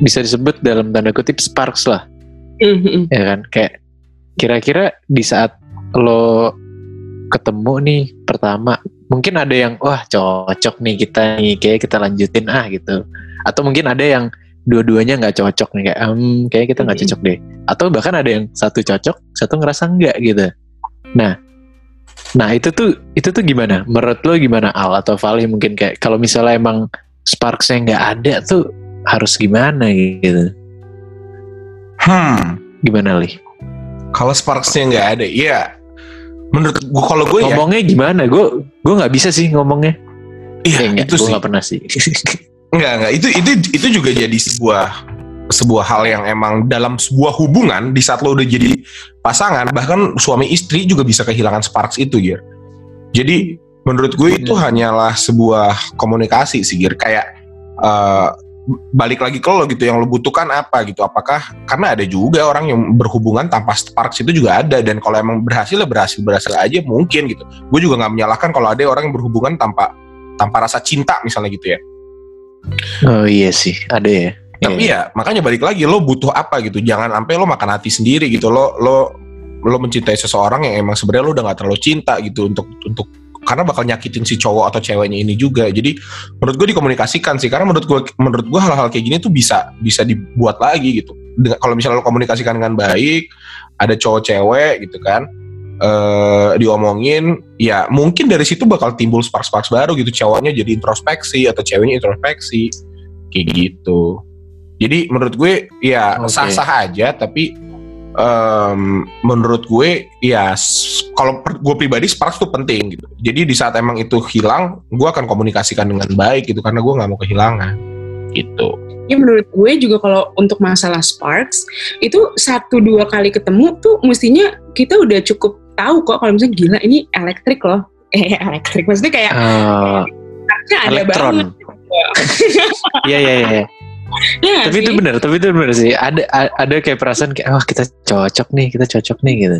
bisa disebut dalam tanda kutip sparks lah Mhm. ya kan kayak kira-kira di saat lo ketemu nih pertama mungkin ada yang wah cocok nih kita nih kayak kita lanjutin ah gitu. Atau mungkin ada yang dua-duanya nggak cocok nih kayak hmm, kayak kita nggak cocok deh. Atau bahkan ada yang satu cocok satu ngerasa enggak gitu. Nah nah itu tuh itu tuh gimana? Menurut lo gimana Al atau Vali mungkin kayak kalau misalnya emang sparksnya nggak ada tuh harus gimana gitu? Hmm, gimana li? Kalau Sparksnya nggak ada, iya. Menurut gua kalau gue ya, ngomongnya gimana? Gue gue nggak bisa sih ngomongnya. iya Eh, itu gue sih. nggak pernah sih. Enggak, enggak. Itu itu itu juga jadi sebuah sebuah hal yang emang dalam sebuah hubungan di saat lo udah jadi pasangan bahkan suami istri juga bisa kehilangan sparks itu Gir. Jadi menurut gue itu Hmm. hanyalah sebuah komunikasi sih Gir kayak eh, balik lagi ke lo gitu yang lo butuhkan apa gitu. Apakah karena ada juga orang yang berhubungan tanpa sparks itu juga ada. Dan kalau emang berhasil ya berhasil berhasil aja mungkin gitu. Gue juga nggak menyalahkan kalau ada orang yang berhubungan tanpa tanpa rasa cinta misalnya gitu ya. Oh iya sih, ada ya. tapi Iya. ya makanya balik lagi lo butuh apa gitu. Jangan sampai lo makan hati sendiri gitu. Lo lo lo mencintai seseorang yang emang sebenarnya lo udah gak terlalu cinta gitu untuk untuk karena bakal nyakitin si cowok atau ceweknya ini juga. Jadi menurut gue dikomunikasikan sih. Karena menurut gue menurut gue hal-hal kayak gini tuh bisa bisa dibuat lagi gitu. Kalau misalnya lo komunikasikan dengan baik ada cowok cewek gitu kan eh diomongin ya mungkin dari situ bakal timbul sparks-sparks baru gitu. Cowoknya jadi introspeksi atau ceweknya introspeksi. Kayak gitu. Jadi menurut gue ya sah-sah aja tapi em, menurut gue ya kalau gue pribadi sparks tuh penting gitu. Jadi di saat emang itu hilang, gue akan komunikasikan dengan baik gitu karena gue nggak mau kehilangan gitu. Ya menurut gue juga kalau untuk masalah sparks itu satu dua kali ketemu tuh mestinya kita udah cukup tahu kok kalau misalnya gila ini elektrik loh. Eh elektrik maksudnya kayak harusnya ada elektron. banget. Iya iya iya. Ya Tapi itu sih? benar, tapi itu benar sih. Ada ada kayak perasaan kayak wah kita cocok nih, kita cocok nih gitu.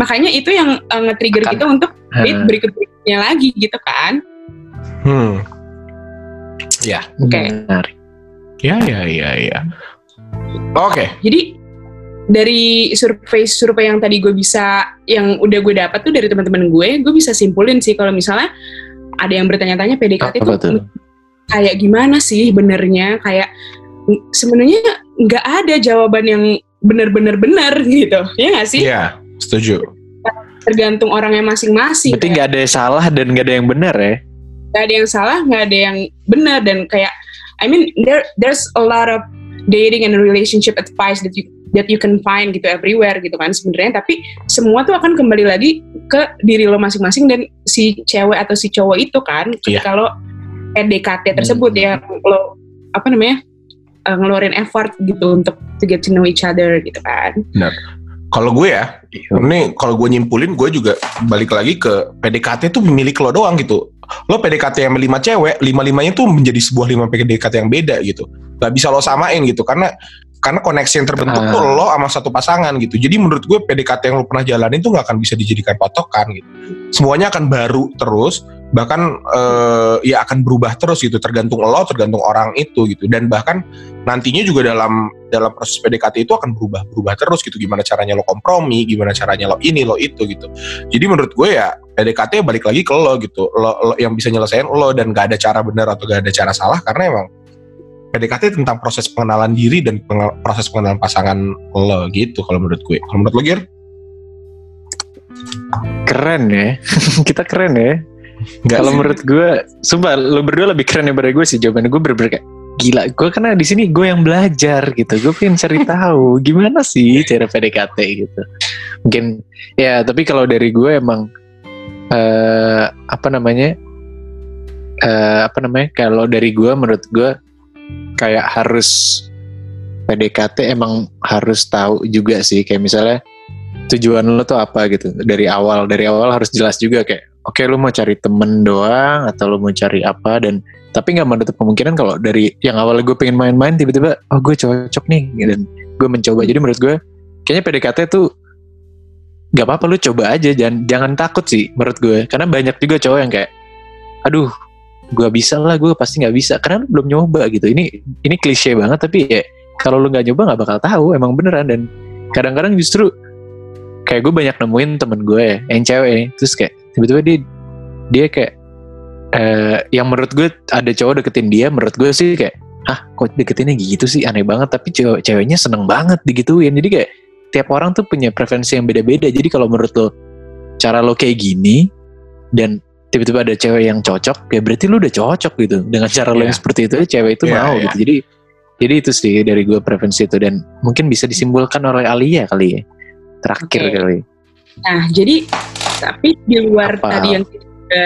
Makanya itu yang uh, nge-trigger kita untuk date Eh, berikut-berikutnya lagi gitu kan. Hmm. Ya, Oke. Benar. ya, ya, ya, ya. Oke, Jadi dari survei-survei yang tadi gue bisa yang udah gue dapat tuh dari teman-teman gue, gue bisa simpulin sih kalau misalnya ada yang bertanya-tanya PDKT Apa itu? Kayak gimana sih benernya? Kayak sebenarnya nggak ada jawaban yang bener-bener bener gitu. Ya nggak sih? Iya, setuju. tergantung orangnya masing-masing Berarti kayak nggak ada yang salah dan nggak ada yang benar ya? nggak ada yang salah nggak ada yang benar dan kayak I mean there there's a lot of dating and relationship advice that you that you can find gitu everywhere gitu kan sebenarnya. Tapi semua tuh akan kembali lagi ke diri lo masing-masing dan si cewek atau si cowok itu kan. Ketika lo PDKT tersebut Hmm. ya lo apa namanya eh, ngeluarin effort gitu untuk to get to know each other gitu kan Kalau gue ya, ini kalau gue nyimpulin gue juga balik lagi ke PDKT tuh milik lo doang gitu. Lo PDKT sama lima cewek, lima limanya tuh menjadi sebuah lima PDKT yang beda gitu. Gak bisa lo samain gitu karena karena koneksi yang terbentuk Ah. tuh lo sama satu pasangan gitu. Jadi menurut gue PDKT yang lo pernah jalanin tuh gak akan bisa dijadikan patokan gitu. Semuanya akan baru terus, bahkan eh, ya akan berubah terus gitu. Tergantung lo, tergantung orang itu gitu. Dan bahkan nantinya juga dalam dalam proses PDKT itu akan berubah berubah terus gitu gimana caranya lo kompromi gimana caranya lo ini lo itu gitu jadi menurut gue ya PDKT balik lagi ke lo gitu lo, lo yang bisa nyelesain lo dan gak ada cara benar atau gak ada cara salah karena emang PDKT tentang proses pengenalan diri dan proses pengenalan pasangan lo gitu kalau menurut gue kalau menurut lo Gir Keren ya. Kita keren ya. Kalau menurut gue, sumpah lo berdua lebih keren daripada gue sih jawaban gue bener-bener kayak gila. Gue karena di sini gue yang belajar gitu. Gue pengen cari tahu gimana sih cara PDKT gitu. Mungkin ya tapi kalau dari gue emang eh apa namanya eh apa namanya kalau dari gue menurut gue kayak harus PDKT emang harus tahu juga sih kayak misalnya tujuan lo tuh apa gitu dari awal dari awal harus jelas juga kayak oke lu mau cari temen doang atau lu mau cari apa dan tapi nggak menutup kemungkinan kalau dari yang awalnya gue pengen main-main tiba-tiba oh gue cocok nih dan gue mencoba. Jadi menurut gue kayaknya PDKT tuh nggak apa-apa lu coba aja. Jangan jangan takut sih menurut gue karena banyak juga cowok yang kayak aduh gue bisa lah gue pasti nggak bisa. Karena lu belum nyoba gitu. Ini ini klise banget tapi ya kalau lu nggak nyoba nggak bakal tahu emang beneran. Dan kadang-kadang justru kayak gue banyak nemuin temen gue ya, yang cewek. Terus kayak tiba-tiba dia dia kayak eh yang menurut gue ada cowok deketin dia menurut gue sih kayak ah kok deketinnya gitu sih? Aneh banget. Tapi cewek ceweknya seneng banget digituin. Jadi kayak tiap orang tuh punya preferensi yang beda-beda. Jadi kalau menurut lo cara lo kayak gini dan tiba-tiba ada cewek yang cocok ya berarti lo udah cocok gitu. Dengan cara lo Iya. yang seperti itu cewek itu Iya, mau iya. gitu. Jadi jadi itu sih dari gue preferensi itu. Dan mungkin bisa disimpulkan oleh Alia kali ya terakhir Oke. kali. Nah, jadi tapi di luar Apa? tadi yang kita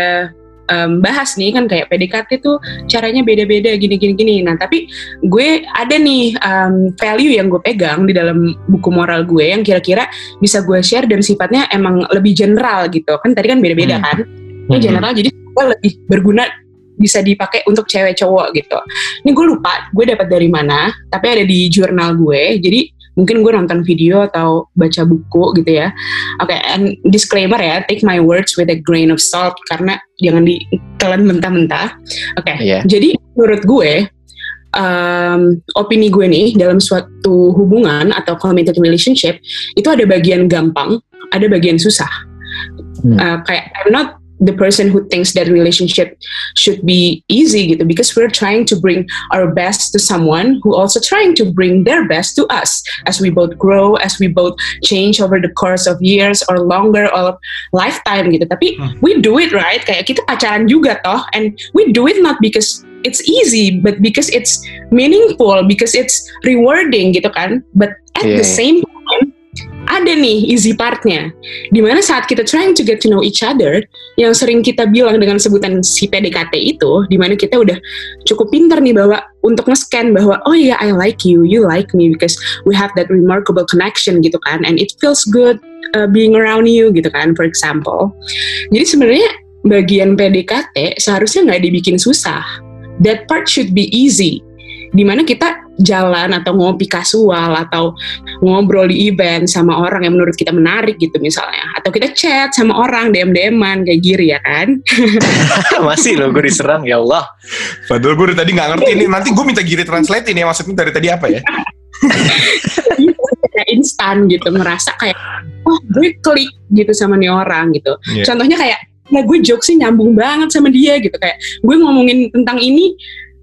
em, bahas nih kan kayak PDKT tuh caranya beda-beda gini-gini gini. Nah, tapi gue ada nih em, value yang gue pegang di dalam buku moral gue yang kira-kira bisa gue share dan sifatnya emang lebih general gitu. Kan tadi kan beda-beda Hmm. kan. Ini Mhm. general jadi gue lebih berguna bisa dipakai untuk cewek cowok gitu. Ini gue lupa gue dapat dari mana, tapi ada di jurnal gue. Jadi mungkin gue nonton video atau baca buku gitu ya. Oke, and disclaimer ya, take my words with a grain of salt karena jangan ditelan mentah-mentah. Oke, Iya. jadi menurut gue um, opini gue nih dalam suatu hubungan atau committed relationship itu ada bagian gampang, ada bagian susah. Hmm. Uh, kayak I'm not the person who thinks that relationship should be easy gitu because we're trying to bring our best to someone who also trying to bring their best to us. As we both grow as we both change over the course of years or longer or lifetime gitu. Tapi Hmm. we do it right? Kayak kita pacaran juga toh and we do it not because it's easy but because it's meaningful because it's rewarding gitu kan. But at Iya, the same time ada nih easy partnya. Di mana saat kita trying to get to know each other yang sering kita bilang dengan sebutan si PDKT itu di mana kita udah cukup pinter nih bahwa untuk nge-scan bahwa oh iya I like you you like me because we have that remarkable connection gitu kan. And it feels good uh, being around you gitu kan for example. Jadi sebenarnya bagian PDKT seharusnya nggak dibikin susah. That part should be easy. Di mana kita jalan atau ngopi kasual atau ngobrol di event sama orang yang menurut kita menarik gitu misalnya. Atau kita chat sama orang DM DMan kayak giri ya kan? Masih lo gue diserang ya Allah. Padahal gue dari tadi nggak ngerti ini nanti gue minta Giri translate ini ya maksudnya dari tadi apa ya? Kayak instan gitu ngerasa kayak wah gue klik gitu sama nih orang gitu. Iya. contohnya kayak nah gue jokesnya nyambung banget sama dia gitu. Kayak gue ngomongin tentang ini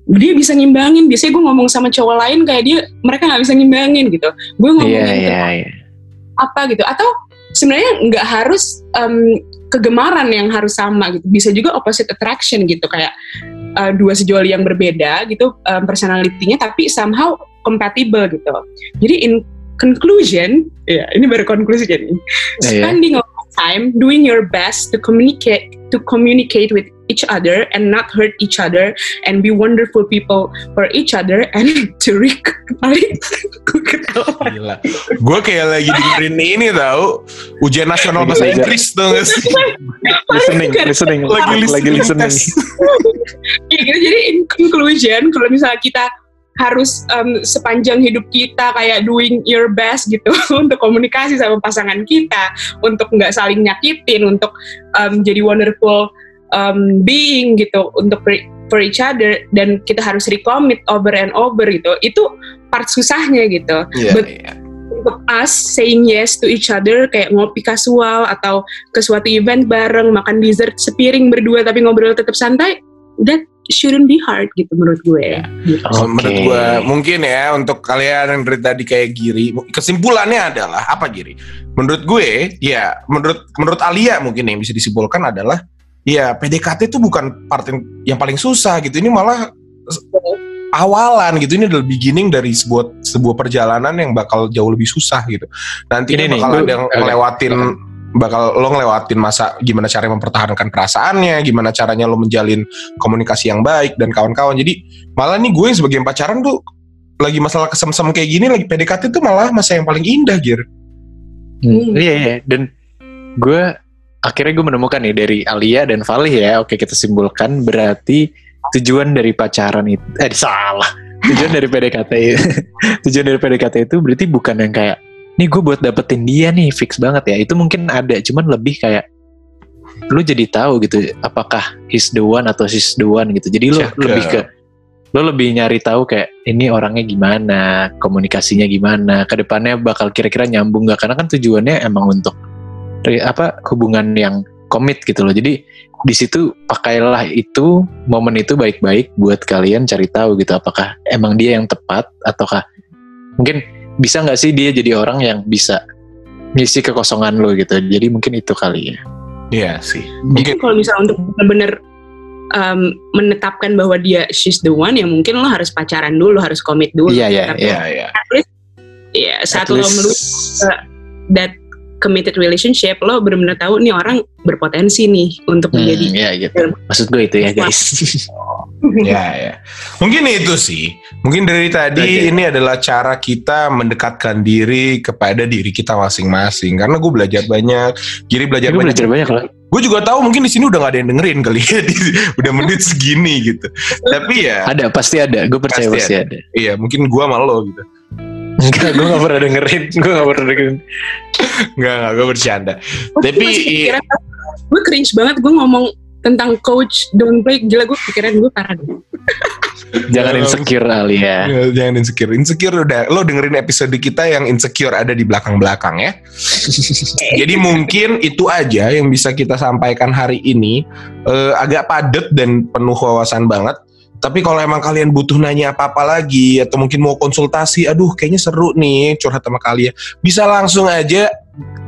dia bisa ngimbangin. Biasanya gue ngomong sama cowok lain kayak dia mereka nggak bisa ngimbangin gitu. Gue ngomongin Iya, tentang iya, iya. apa gitu. Atau sebenarnya nggak harus em, kegemaran yang harus sama gitu. Bisa juga opposite attraction gitu. Kayak eh, dua sejoli yang berbeda gitu em, personality-nya tapi somehow compatible gitu. Jadi in conclusion ya ini baru conclusion nih. Iya. spending a lot of time doing your best to communicate to communicate with each other and not hurt each other and be wonderful people for each other and to rec gue ketawa Gila. Gue kayak lagi dengerin ini tau ujian nasional bahasa Lagi belajar. Inggris tuh gak sih? listening, listening, Lagi listening, listening. tes. Ya gitu, jadi in conclusion kalau misalnya kita harus em, sepanjang hidup kita kayak doing your best gitu untuk komunikasi sama pasangan kita, untuk nggak saling nyakitin, untuk em, jadi wonderful em, being gitu, untuk for- for each other dan kita harus recommit over and over gitu. Itu part susahnya gitu. Iya, But- iya. Untuk us saying yes to each other kayak ngopi kasual atau ke suatu event bareng, makan dessert sepiring berdua tapi ngobrol tetap santai, that shouldn't be hard gitu menurut gue. Gitu. So, Oke. Menurut gue mungkin ya untuk kalian yang dari tadi kayak Giri, kesimpulannya adalah apa Giri? Menurut gue, ya menurut menurut Alia mungkin yang bisa disimpulkan adalah ya PDKT itu bukan part yang, yang paling susah gitu. Ini malah awalan gitu. Ini adalah beginning dari sebuah sebuah perjalanan yang bakal jauh lebih susah gitu. Nantinya Ini nih, bakal gue- ada yang oke. ngelewatin bakal lo ngelewatin masa gimana cara mempertahankan perasaannya, gimana caranya lo menjalin komunikasi yang baik dan kawan-kawan. Jadi malah nih gue sebagai yang pacaran tuh lagi masalah kesem-sem kayak gini lagi PDKT tuh malah masa yang paling indah Gir. Hmm, Iya, iya. Dan gue akhirnya gue menemukan nih dari Alia dan Valih ya. Oke, kita simpulkan berarti tujuan dari pacaran itu eh salah. Tujuan dari PDKT tujuan dari PDKT itu berarti bukan yang kayak nih gue buat dapetin dia nih fix banget ya. Itu mungkin ada, cuman lebih kayak lu jadi tahu gitu apakah he's the one atau she's the one gitu. Jadi lu lebih ke lo lebih nyari tahu kayak ini orangnya gimana, komunikasinya gimana, ke depannya bakal kira-kira nyambung nggak? Karena kan tujuannya emang untuk apa hubungan yang komit gitu loh. Jadi di situ pakailah itu momen itu baik-baik buat kalian cari tahu gitu apakah emang dia yang tepat ataukah mungkin bisa nggak sih dia jadi orang yang bisa ngisi kekosongan lo gitu. Jadi mungkin itu kali ya. Iya sih. Mungkin kalau misalnya untuk benar-benar em, menetapkan bahwa dia she's the one ya mungkin lo harus pacaran dulu, harus komit dulu. Iya iya iya. ya ya. at least ya saat At lo least- melalui that committed relationship lo benar-benar tahu nih orang berpotensi nih untuk Hmm, menjadi ya gitu. Maksud gue itu ya guys. ya ya. Mungkin itu sih. Mungkin dari tadi Oke. ini adalah cara kita mendekatkan diri kepada diri kita masing-masing. Karena gue belajar banyak, Giri belajar gue banyak. belajar banyak loh. Gue juga tahu mungkin di sini udah gak ada yang dengerin kali ya. Di- udah menit segini gitu. Tapi ya, Ada pasti ada. Gue percaya Pasti pasti, ada. iya mungkin gue sama lo gitu. Enggak, gue gak pernah dengerin. Gue gak pernah dengerin. Enggak, enggak, gue bercanda. Gue Tapi gue cringe banget gue ngomong tentang coach don't play gila gue pikiran gue parah deh. Jangan insecure Ali ya. Ya, Jangan insecure. Insecure udah lo dengerin episode kita yang insecure ada di belakang-belakang ya. Jadi mungkin itu aja yang bisa kita sampaikan hari ini. Eh, agak padat dan penuh wawasan banget. Tapi kalau emang kalian butuh nanya apa-apa lagi atau mungkin mau konsultasi, aduh kayaknya seru nih curhat sama kalian. Bisa langsung aja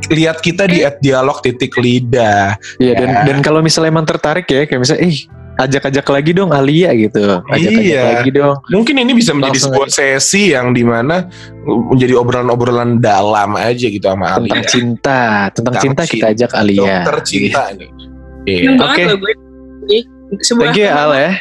lihat kita di @dialog titik lidah. Iya dan Ya. dan kalau misalnya emang tertarik ya kayak misalnya ih ajak-ajak lagi dong Alia gitu. Ajak-ajak Iya. lagi dong. Mungkin ini bisa menjadi Langsung sebuah sesi yang di mana menjadi obrolan-obrolan dalam aja gitu sama Ali. Tentang cinta, tentang Tentang cinta kita cinta. ajak Alia. Dokter cinta nih. Iya. Seneng banget Oke. Ini Sebuah Thank you ya, Al ya.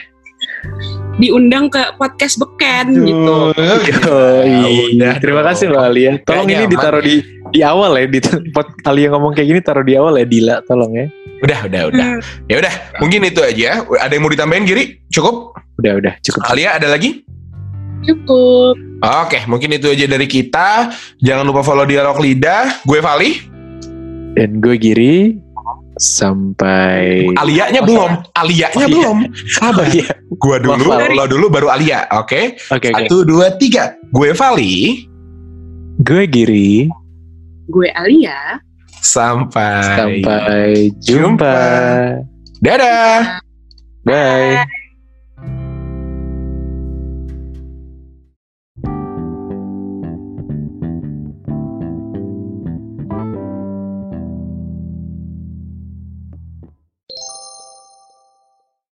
Diundang ke podcast beken gitu. Yoi. udah Terima kasih loh Alia. Tolong Gak ini nyaman ditaruh ya. di di awal ya di pot Alia ngomong kayak gini taruh di awal ya Dila tolong ya. Udah, udah, udah. Ya udah, mungkin itu aja. Ada yang mau ditambahin Giri? Cukup? Udah udah cukup. Alia ada lagi? Cukup. Oke, mungkin itu aja dari kita. Jangan lupa follow Dialog Lidah. Gue Vali. Dan gue Giri sampai Alianya Oh, belum. Alianya Oh, iya. belum. Sabar. Oh, iya. Gue dulu, Maaf, lo dulu baru Alia. Oke. Oke oke. Satu, dua, tiga. Gue Vali. Gue Giri. Gue Alia. Sampai Sampai jumpa. Dadah. Bye.